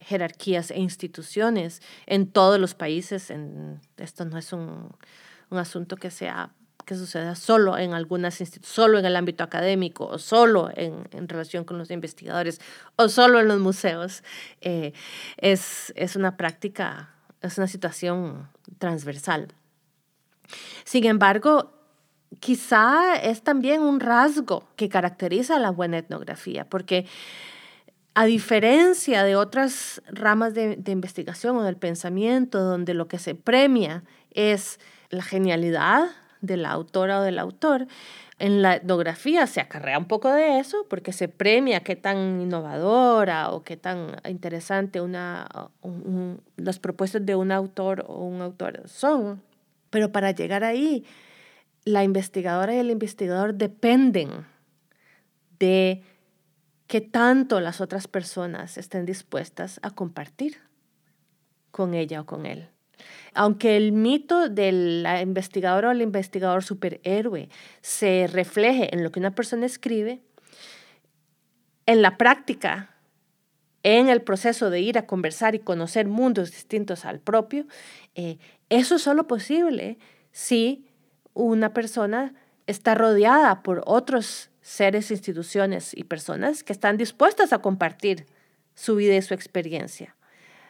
S2: jerarquías e instituciones en todos los países. En, esto no es un, un asunto que sea que suceda solo en algunas instituciones, solo en el ámbito académico, o solo en, en, relación con los investigadores, o solo en los museos. Eh, es, es una práctica es una situación transversal. Sin embargo, quizá es también un rasgo que caracteriza la buena etnografía, porque a diferencia de otras ramas de, de, investigación o del pensamiento, donde lo que se premia es la genialidad de la autora o del autor, en la etnografía se acarrea un poco de eso porque se premia qué tan innovadora o qué tan interesante una, las propuestas de un autor o un autor son. Pero para llegar ahí, la investigadora y el investigador dependen de qué tanto las otras personas estén dispuestas a compartir con ella o con él. Aunque el mito del investigador o el investigador superhéroe se refleje en lo que una persona escribe, en la práctica, en el proceso de ir a conversar y conocer mundos distintos al propio, eh, eso es solo posible si una persona está rodeada por otros seres, instituciones y personas que están dispuestas a compartir su vida y su experiencia.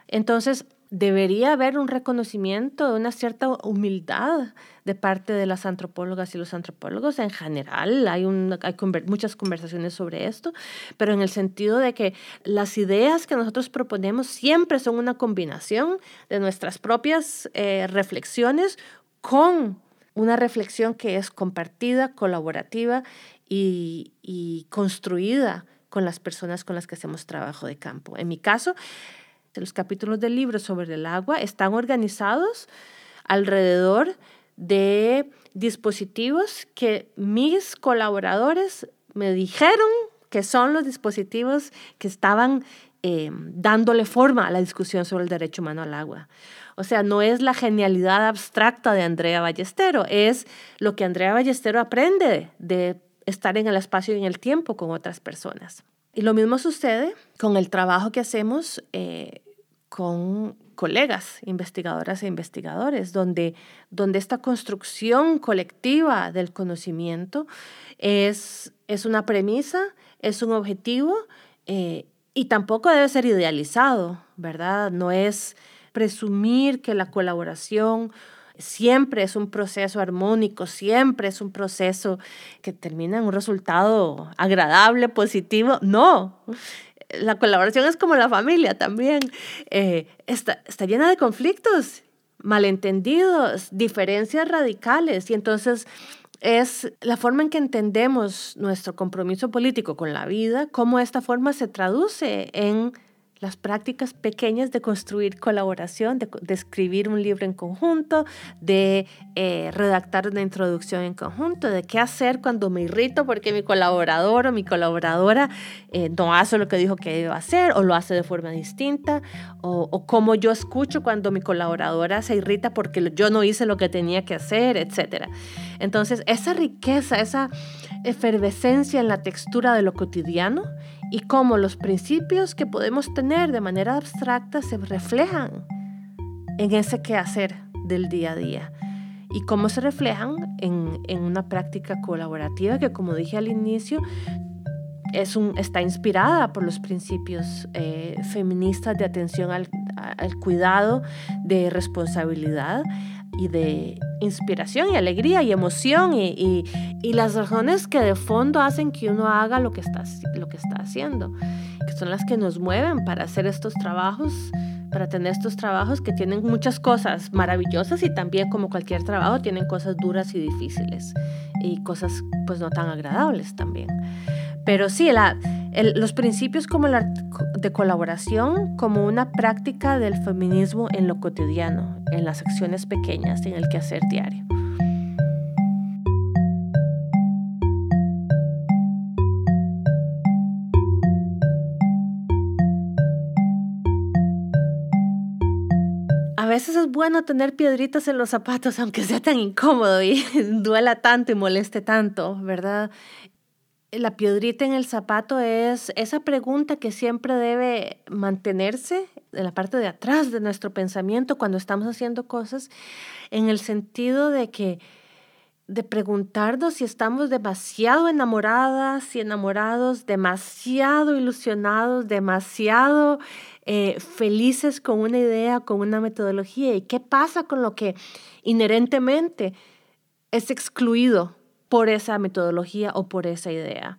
S2: Entonces, debería haber un reconocimiento de una cierta humildad de parte de las antropólogas y los antropólogos en general. Hay, hay muchas conversaciones sobre esto, pero en el sentido de que las ideas que nosotros proponemos siempre son una combinación de nuestras propias eh, reflexiones con una reflexión que es compartida, colaborativa y, y construida con las personas con las que hacemos trabajo de campo. En mi caso, los capítulos del libro sobre el agua están organizados alrededor de dispositivos que mis colaboradores me dijeron que son los dispositivos que estaban eh, dándole forma a la discusión sobre el derecho humano al agua. O sea, no es la genialidad abstracta de Andrea Ballestero, es lo que Andrea Ballestero aprende de estar en el espacio y en el tiempo con otras personas. Y lo mismo sucede con el trabajo que hacemos eh, con colegas, investigadoras e investigadores, donde, donde esta construcción colectiva del conocimiento es, es una premisa, es un objetivo eh, y tampoco debe ser idealizado, ¿verdad? No es presumir que la colaboración siempre es un proceso armónico, siempre es un proceso que termina en un resultado agradable, positivo. No, la colaboración es como la familia también. Eh, está, está llena de conflictos, malentendidos, diferencias radicales y entonces es la forma en que entendemos nuestro compromiso político con la vida, cómo esta forma se traduce en las prácticas pequeñas de construir colaboración, de, escribir un libro en conjunto, de eh, redactar una introducción en conjunto, de qué hacer cuando me irrito porque mi colaborador o mi colaboradora eh, no hace lo que dijo que iba a hacer o lo hace de forma distinta, o, o cómo yo escucho cuando mi colaboradora se irrita porque yo no hice lo que tenía que hacer, etc. Entonces, esa riqueza, esa efervescencia en la textura de lo cotidiano y cómo los principios que podemos tener de manera abstracta se reflejan en ese quehacer del día a día. Y cómo se reflejan en, una práctica colaborativa que, como dije al inicio, es un, está inspirada por los principios eh, feministas de atención al, al, cuidado, de responsabilidad, y de inspiración y alegría y emoción y, las razones que de fondo hacen que uno haga lo que, está, lo que está haciendo, que son las que nos mueven para hacer estos trabajos, para tener estos trabajos que tienen muchas cosas maravillosas y también como cualquier trabajo tienen cosas duras y difíciles y cosas pues no tan agradables también. Pero sí, los principios como la de colaboración como una práctica del feminismo en lo cotidiano, en las acciones pequeñas, en el quehacer diario. A veces es bueno tener piedritas en los zapatos, aunque sea tan incómodo y duela tanto y moleste tanto, ¿verdad? La piedrita en el zapato es esa pregunta que siempre debe mantenerse en la parte de atrás de nuestro pensamiento cuando estamos haciendo cosas, en el sentido de que de preguntarnos si estamos demasiado enamoradas y enamorados, demasiado ilusionados, demasiado eh, felices con una idea, con una metodología, y qué pasa con lo que inherentemente es excluido por esa metodología o por esa idea.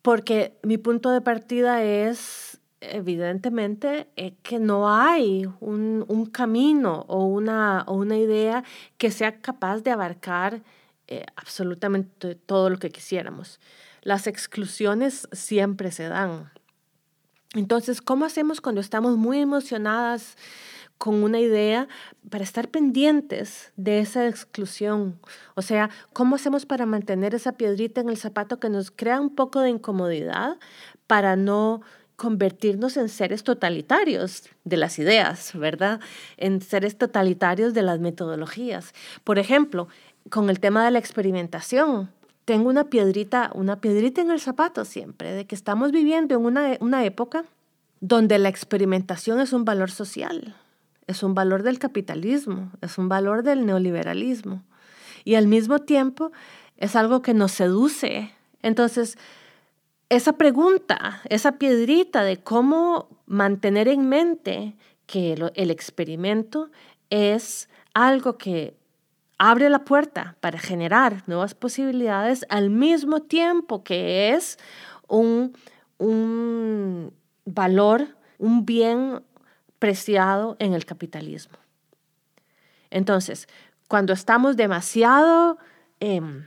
S2: Porque mi punto de partida es, evidentemente, eh, que no hay un, camino o una, o una idea que sea capaz de abarcar eh, absolutamente todo lo que quisiéramos. Las exclusiones siempre se dan. Entonces, ¿cómo hacemos cuando estamos muy emocionadas con una idea para estar pendientes de esa exclusión. O sea, ¿cómo hacemos para mantener esa piedrita en el zapato que nos crea un poco de incomodidad para no convertirnos en seres totalitarios de las ideas, ¿verdad? En seres totalitarios de las metodologías. Por ejemplo, con el tema de la experimentación, tengo una piedrita, una piedrita en el zapato siempre, de que estamos viviendo en una, una época donde la experimentación es un valor social es un valor del capitalismo, es un valor del neoliberalismo. Y al mismo tiempo es algo que nos seduce. Entonces, esa pregunta, esa piedrita de cómo mantener en mente que el experimento es algo que abre la puerta para generar nuevas posibilidades al mismo tiempo que es un, un valor, un bien preciado en el capitalismo. Entonces, cuando estamos demasiado em,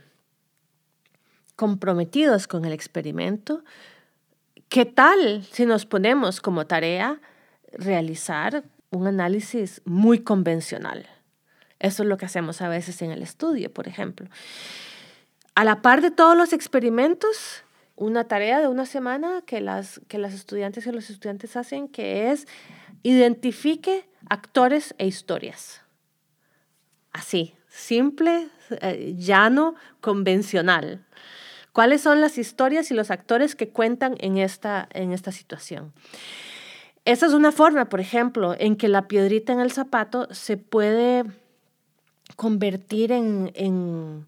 S2: comprometidos con el experimento, ¿qué tal si nos ponemos como tarea realizar un análisis muy convencional? Eso es lo que hacemos a veces en el estudio, por ejemplo. A la par de todos los experimentos, una tarea de una semana que las, que las estudiantes y los estudiantes hacen, que es Identifique actores e historias. Así, simple, eh, llano, convencional. ¿Cuáles son las historias y los actores que cuentan en esta, en esta situación? Esa es una forma, por ejemplo, en que la piedrita en el zapato se puede convertir en, en,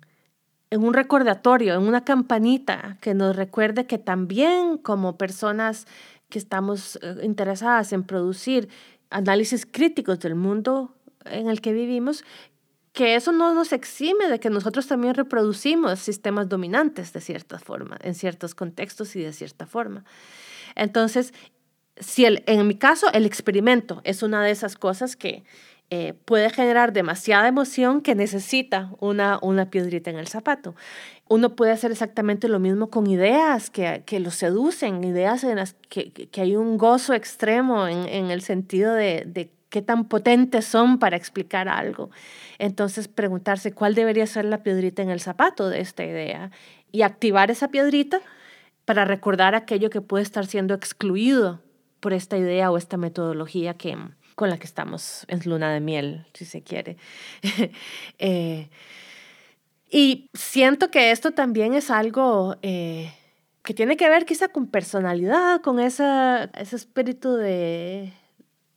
S2: en, un recordatorio, en una campanita que nos recuerde que también como personas que estamos eh, interesadas en producir análisis críticos del mundo en el que vivimos, que eso no nos exime de que nosotros también reproducimos sistemas dominantes de cierta forma, en ciertos contextos y de cierta forma. Entonces, si en mi caso el experimento es una de esas cosas que eh, puede generar demasiada emoción que necesita una, una piedrita en el zapato. Uno puede hacer exactamente lo mismo con ideas que, que lo seducen, ideas en las que, que hay un gozo extremo en, en el sentido de, de qué tan potentes son para explicar algo. Entonces, preguntarse cuál debería ser la piedrita en el zapato de esta idea y activar esa piedrita para recordar aquello que puede estar siendo excluido por esta idea o esta metodología que, con la que estamos en luna de miel, si se quiere. Eh, y siento que esto también es algo eh, que tiene que ver quizá con personalidad, con esa, ese espíritu de,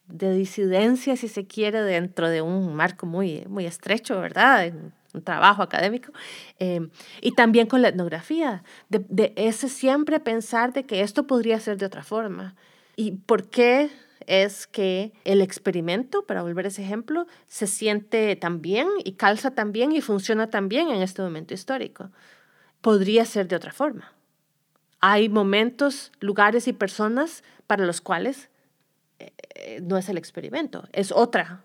S2: de disidencia, si se quiere, dentro de un marco muy, muy estrecho, ¿verdad? un trabajo académico, eh, y también con la etnografía, de, de, ese siempre pensar de que esto podría ser de otra forma. ¿Y por qué es que el experimento, para volver a ese ejemplo, se siente también y calza también y funciona también en este momento histórico. Podría ser de otra forma. Hay momentos, lugares y personas para los cuales eh, no es el experimento, es otra,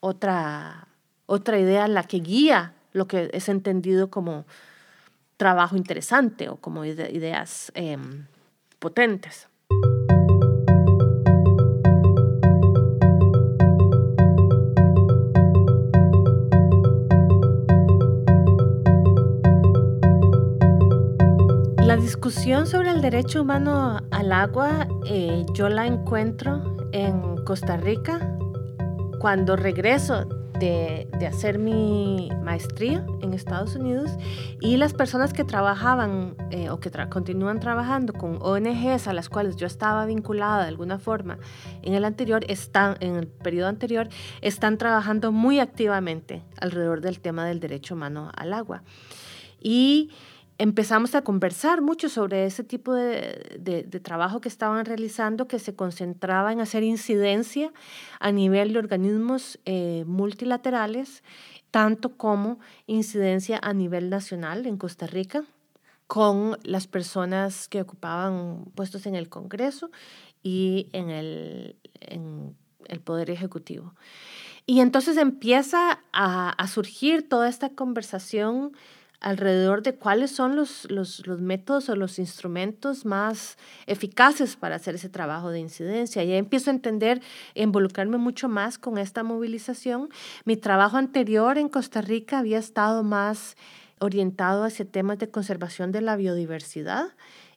S2: otra, otra idea la que guía lo que es entendido como trabajo interesante o como ideas em, potentes. Discusión sobre el derecho humano al agua eh, yo la encuentro en Costa Rica. Cuando regreso de, hacer mi maestría en Estados Unidos y las personas que trabajaban eh, o que continúan trabajando con ONGs a las cuales yo estaba vinculada de alguna forma en el anterior están en el periodo anterior están trabajando muy activamente alrededor del tema del derecho humano al agua. Y empezamos a conversar mucho sobre ese tipo de, trabajo que estaban realizando, que se concentraba en hacer incidencia a nivel de organismos eh, multilaterales, tanto como incidencia a nivel nacional en Costa Rica, con las personas que ocupaban puestos en el Congreso y en el, en el Poder Ejecutivo. Y entonces empieza a, a surgir toda esta conversación alrededor de cuáles son los, los, los, métodos o los instrumentos más eficaces para hacer ese trabajo de incidencia. Y ahí empiezo a entender, involucrarme mucho más con esta movilización. Mi trabajo anterior en Costa Rica había estado más orientado hacia temas de conservación de la biodiversidad.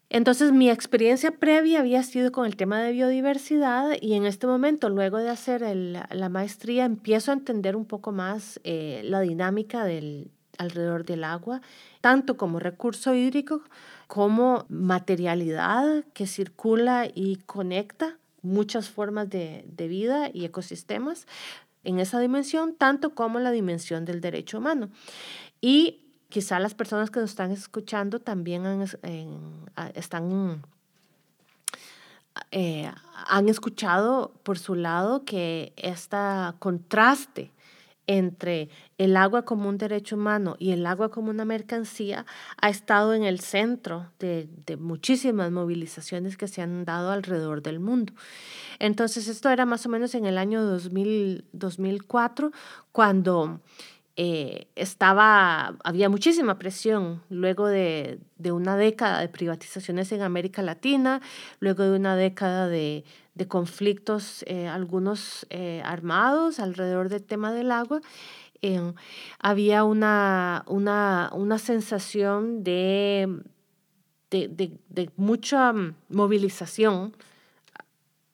S2: Entonces mi experiencia previa había sido con el tema de biodiversidad y en este momento, luego de hacer la maestría, empiezo a entender un poco más eh, la dinámica del, alrededor del agua, tanto como recurso hídrico como materialidad que circula y conecta muchas formas de, vida y ecosistemas en esa dimensión, tanto como la dimensión del derecho humano. Y quizá las personas que nos están escuchando también han, están, eh, han escuchado por su lado que este contraste entre el agua como un derecho humano y el agua como una mercancía ha estado en el centro de, muchísimas movilizaciones que se han dado alrededor del mundo. Entonces, esto era más o menos en el año 2004, cuando eh, estaba, había muchísima presión luego de, una década de privatizaciones en América Latina, luego de una década de, de conflictos, eh, algunos eh, armados alrededor del tema del agua, había una, una, una sensación de, de, de, mucha movilización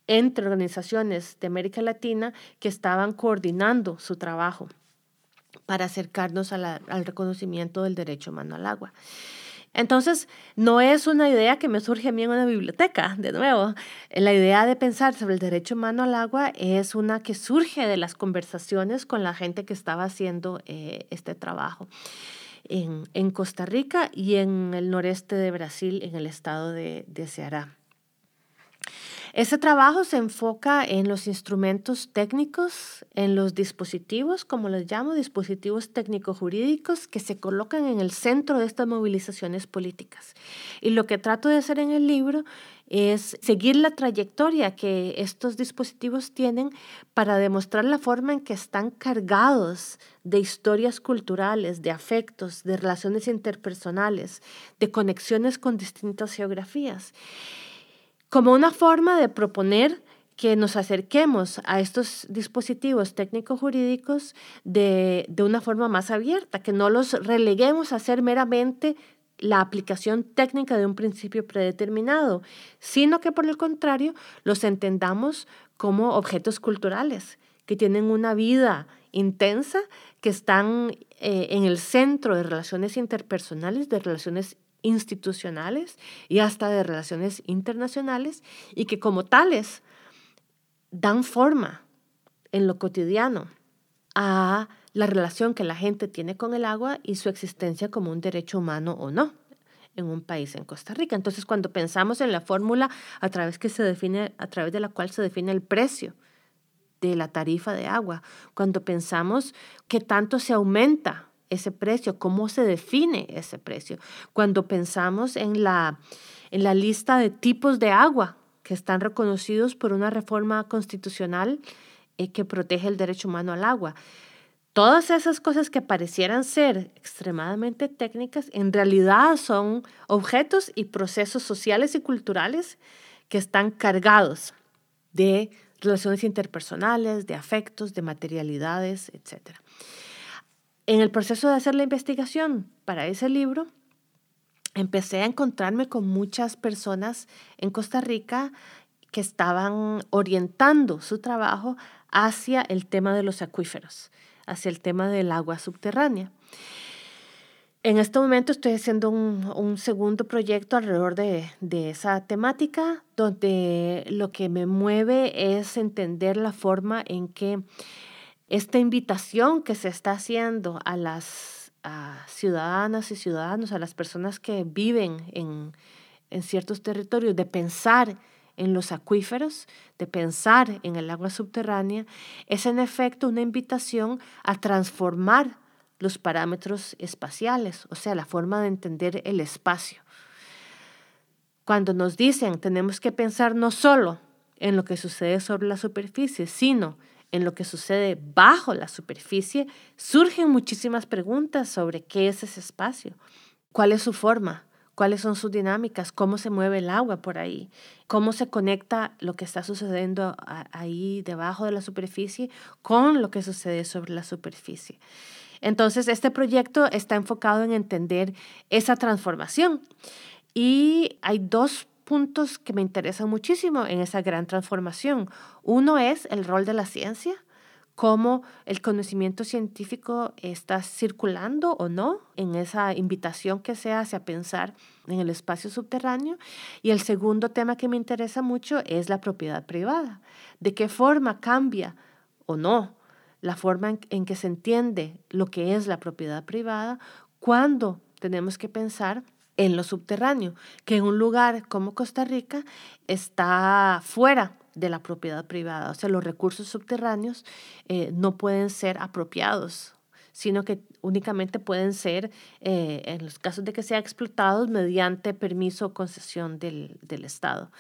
S2: entre organizaciones de América Latina que estaban coordinando su trabajo para acercarnos al reconocimiento del derecho humano al agua. Entonces, no es una idea que me surge a mí en una biblioteca, de nuevo. La idea de pensar sobre el derecho humano al agua es una que surge de las conversaciones con la gente que estaba haciendo eh, este trabajo en, en, Costa Rica y en el noreste de Brasil, en el estado de, de Ceará. Ese trabajo se enfoca en los instrumentos técnicos, en los dispositivos, como les llamo, dispositivos técnico-jurídicos que se colocan en el centro de estas movilizaciones políticas. Y lo que trato de hacer en el libro es seguir la trayectoria que estos dispositivos tienen para demostrar la forma en que están cargados de historias culturales, de afectos, de relaciones interpersonales, de conexiones con distintas geografías como una forma de proponer que nos acerquemos a estos dispositivos técnico-jurídicos de, una forma más abierta, que no los releguemos a ser meramente la aplicación técnica de un principio predeterminado, sino que por el contrario los entendamos como objetos culturales, que tienen una vida intensa, que están eh, en el centro de relaciones interpersonales, de relaciones institucionales y hasta de relaciones internacionales y que como tales dan forma en lo cotidiano a la relación que la gente tiene con el agua y su existencia como un derecho humano o no. en un país en Costa Rica. Entonces, cuando pensamos en la fórmula a través, que se define, a través de la cual se define el precio de la tarifa de agua, cuando pensamos qué tanto se aumenta ese precio, cómo se define ese precio, cuando pensamos en la, en la lista de tipos de agua que están reconocidos por una reforma constitucional eh, que protege el derecho humano al agua. Todas esas cosas que parecieran ser extremadamente técnicas, en realidad son objetos y procesos sociales y culturales que están cargados de relaciones interpersonales, de afectos, de materialidades, etc. En el proceso de hacer la investigación para ese libro, empecé a encontrarme con muchas personas en Costa Rica que estaban orientando su trabajo hacia el tema de los acuíferos hacia el tema del agua subterránea. En este momento estoy haciendo un, segundo proyecto alrededor de, de, esa temática, donde lo que me mueve es entender la forma en que esta invitación que se está haciendo a las ciudadanas y ciudadanos, a las personas que viven en, en ciertos territorios, de pensar en los acuíferos, de pensar en el agua subterránea, es en efecto una invitación a transformar los parámetros espaciales, o sea, la forma de entender el espacio. Cuando nos dicen tenemos que pensar no solo en lo que sucede sobre la superficie, sino en lo que sucede bajo la superficie, surgen muchísimas preguntas sobre qué es ese espacio, cuál es su forma, cuáles son sus dinámicas, cómo se mueve el agua por ahí, cómo se conecta lo que está sucediendo ahí debajo de la superficie con lo que sucede sobre la superficie. Entonces, este proyecto está enfocado en entender esa transformación y hay dos puntos que me interesan muchísimo en esa gran transformación. Uno es el rol de la ciencia cómo el conocimiento científico está circulando o no en esa invitación que se hace a pensar en el espacio subterráneo. Y el segundo tema que me interesa mucho es la propiedad privada. ¿De qué forma cambia o no la forma en, que se entiende lo que es la propiedad privada cuando tenemos que pensar en lo subterráneo, que en un lugar como Costa Rica está fuera de la propiedad privada. O sea, los recursos subterráneos eh, no pueden ser apropiados, sino que únicamente pueden ser, eh, en los casos de que sean explotados, mediante permiso o concesión del, del Estado.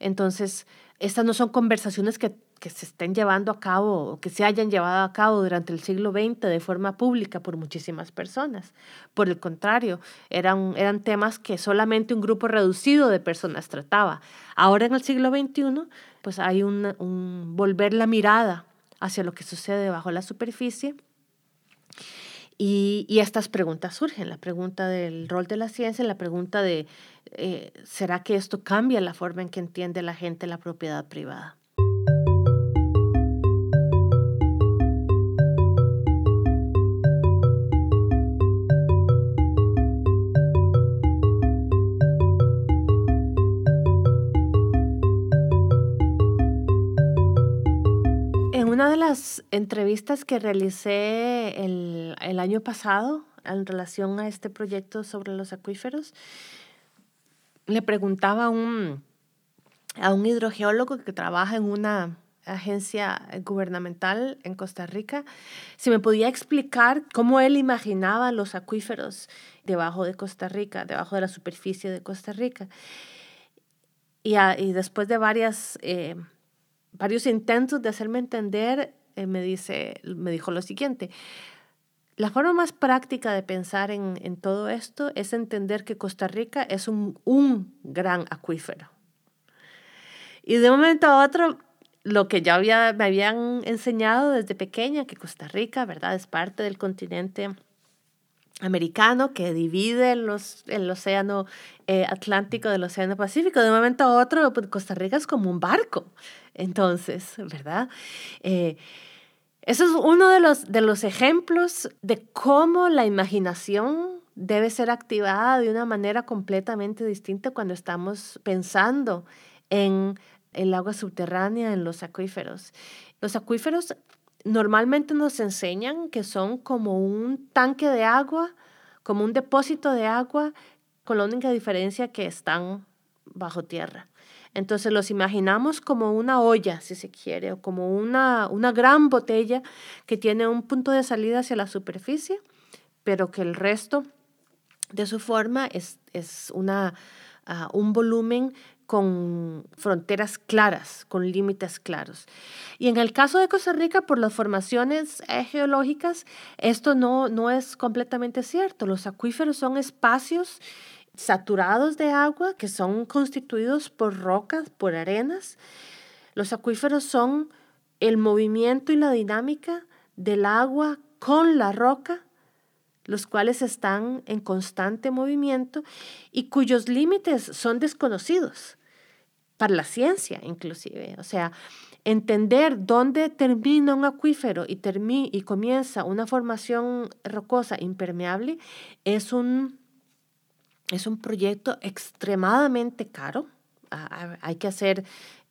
S2: Entonces, estas no son conversaciones que que se estén llevando a cabo o que se hayan llevado a cabo durante el siglo XX de forma pública por muchísimas personas. Por el contrario, eran, eran temas que solamente un grupo reducido de personas trataba. Ahora en el siglo XXI, pues hay un, un volver la mirada hacia lo que sucede bajo la superficie. Y, y, estas preguntas surgen, la pregunta del rol de la ciencia, la pregunta de, eh, ¿será que esto cambia la forma en que entiende la gente la propiedad privada? De las entrevistas que realicé el, el, año pasado en relación a este proyecto sobre los acuíferos, le preguntaba a un, a un hidrogeólogo que trabaja en una agencia gubernamental en Costa Rica, si me podía explicar cómo él imaginaba los acuíferos debajo de Costa Rica, debajo de la superficie de Costa Rica. Y, y después de varias eh, varios intentos de hacerme entender, eh, me, dice, me dijo lo siguiente. La forma más práctica de pensar en, en, todo esto es entender que Costa Rica es un, un gran acuífero. Y de un momento a otro, lo que ya había, me habían enseñado desde pequeña, que Costa Rica, ¿verdad?, es parte del continente americano que divide los, el océano eh, Atlántico del océano Pacífico. De un momento a otro, pues, Costa Rica es como un barco. Entonces, ¿verdad? Eh, eso es uno de los, de los ejemplos de cómo la imaginación debe ser activada de una manera completamente distinta cuando estamos pensando en el agua subterránea, en los acuíferos. Los acuíferos normalmente nos enseñan que son como un tanque de agua, como un depósito de agua con la única diferencia que están bajo tierra. Entonces los imaginamos como una olla, si se quiere, o como una, una gran botella que tiene un punto de salida hacia la superficie, pero que el resto de su forma es, es una, ah, un volumen con fronteras claras, con límites claros. Y en el caso de Costa Rica, por las formaciones eh, geológicas, esto no, no es completamente cierto. Los acuíferos son espacios saturados de agua que son constituidos por rocas, por arenas. Los acuíferos son el movimiento y la dinámica del agua con la roca, los cuales están en constante movimiento y cuyos límites son desconocidos para la ciencia inclusive. O sea, entender dónde termina un acuífero y, y comienza una formación rocosa impermeable es un es un proyecto extremadamente caro. Hay que hacer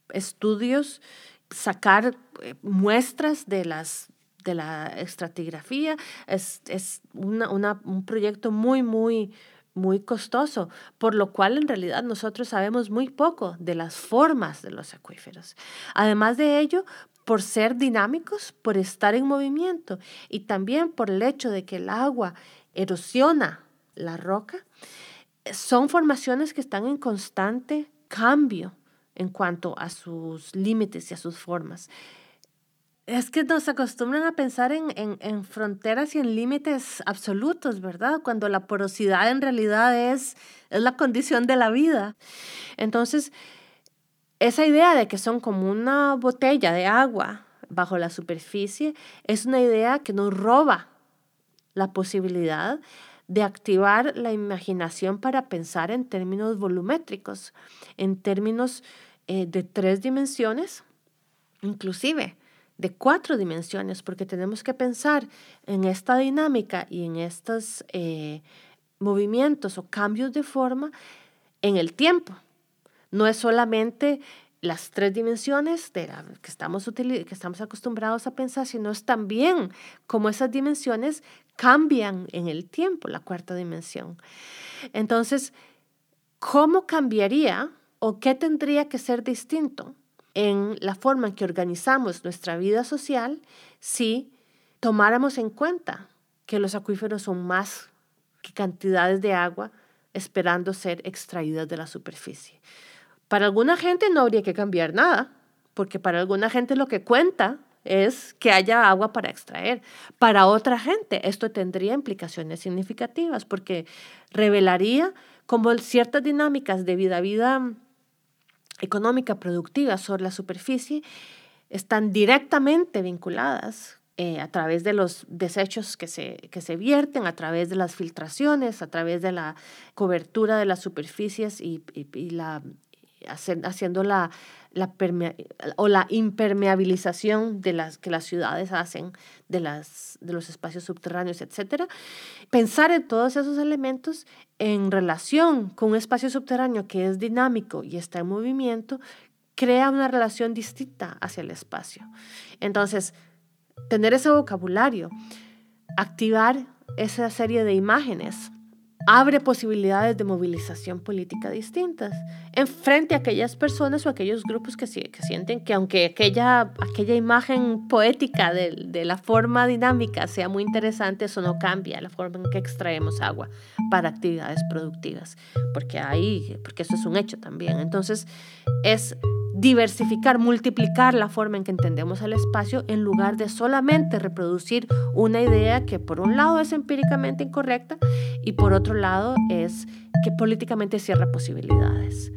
S2: estudios, sacar eh, muestras de, las, de la estratigrafía. Es, es un proyecto muy, muy, muy costoso, por lo cual en realidad nosotros sabemos muy poco de las formas de los acuíferos. Además de ello, por ser dinámicos, por estar en movimiento y también por el hecho de que el agua erosiona la roca, son formaciones que están en constante cambio en cuanto a sus límites y a sus formas. Es que nos acostumbran a pensar en, en, fronteras y en límites absolutos, ¿verdad? Cuando la porosidad en realidad es, es la condición de la vida. Entonces, esa idea de que son como una botella de agua bajo la superficie es una idea que nos roba la posibilidad de activar la imaginación para pensar en términos volumétricos, en términos eh, de tres dimensiones, inclusive de cuatro dimensiones, porque tenemos que pensar en esta dinámica y en estos eh, movimientos o cambios de forma en el tiempo. No es solamente las tres dimensiones de la, que, estamos que estamos acostumbrados a pensar, sino también cómo esas dimensiones cambian en el tiempo, la cuarta dimensión. Entonces, ¿cómo cambiaría o qué tendría que ser distinto en la forma en que organizamos nuestra vida social si tomáramos en cuenta que los acuíferos son más que cantidades de agua esperando ser extraídas de la superficie? Para alguna gente no habría que cambiar nada, porque para alguna gente lo que cuenta es que haya agua para extraer. Para otra gente esto tendría implicaciones significativas porque revelaría como ciertas dinámicas de vida vida económica productiva sobre la superficie están directamente vinculadas eh, a través de los desechos que se, que se vierten, a través de las filtraciones, a través de la cobertura de las superficies y la haciendo la, la o la impermeabilización de las que las ciudades hacen de, las, de los espacios subterráneos, etc. Pensar en todos esos elementos en relación con un espacio subterráneo que es dinámico y está en movimiento, crea una relación distinta hacia el espacio. Entonces, tener ese vocabulario, activar esa serie de imágenes, abre posibilidades de movilización política distintas en frente a aquellas personas o aquellos grupos que, que sienten que aunque aquella, aquella imagen poética de, de, la forma dinámica sea muy interesante, eso no cambia la forma en que extraemos agua para actividades productivas, porque ahí, porque eso es un hecho también. Entonces, es diversificar, multiplicar la forma en que entendemos el espacio en lugar de solamente reproducir una idea que por un lado es empíricamente incorrecta y por otro lado es que políticamente cierra posibilidades.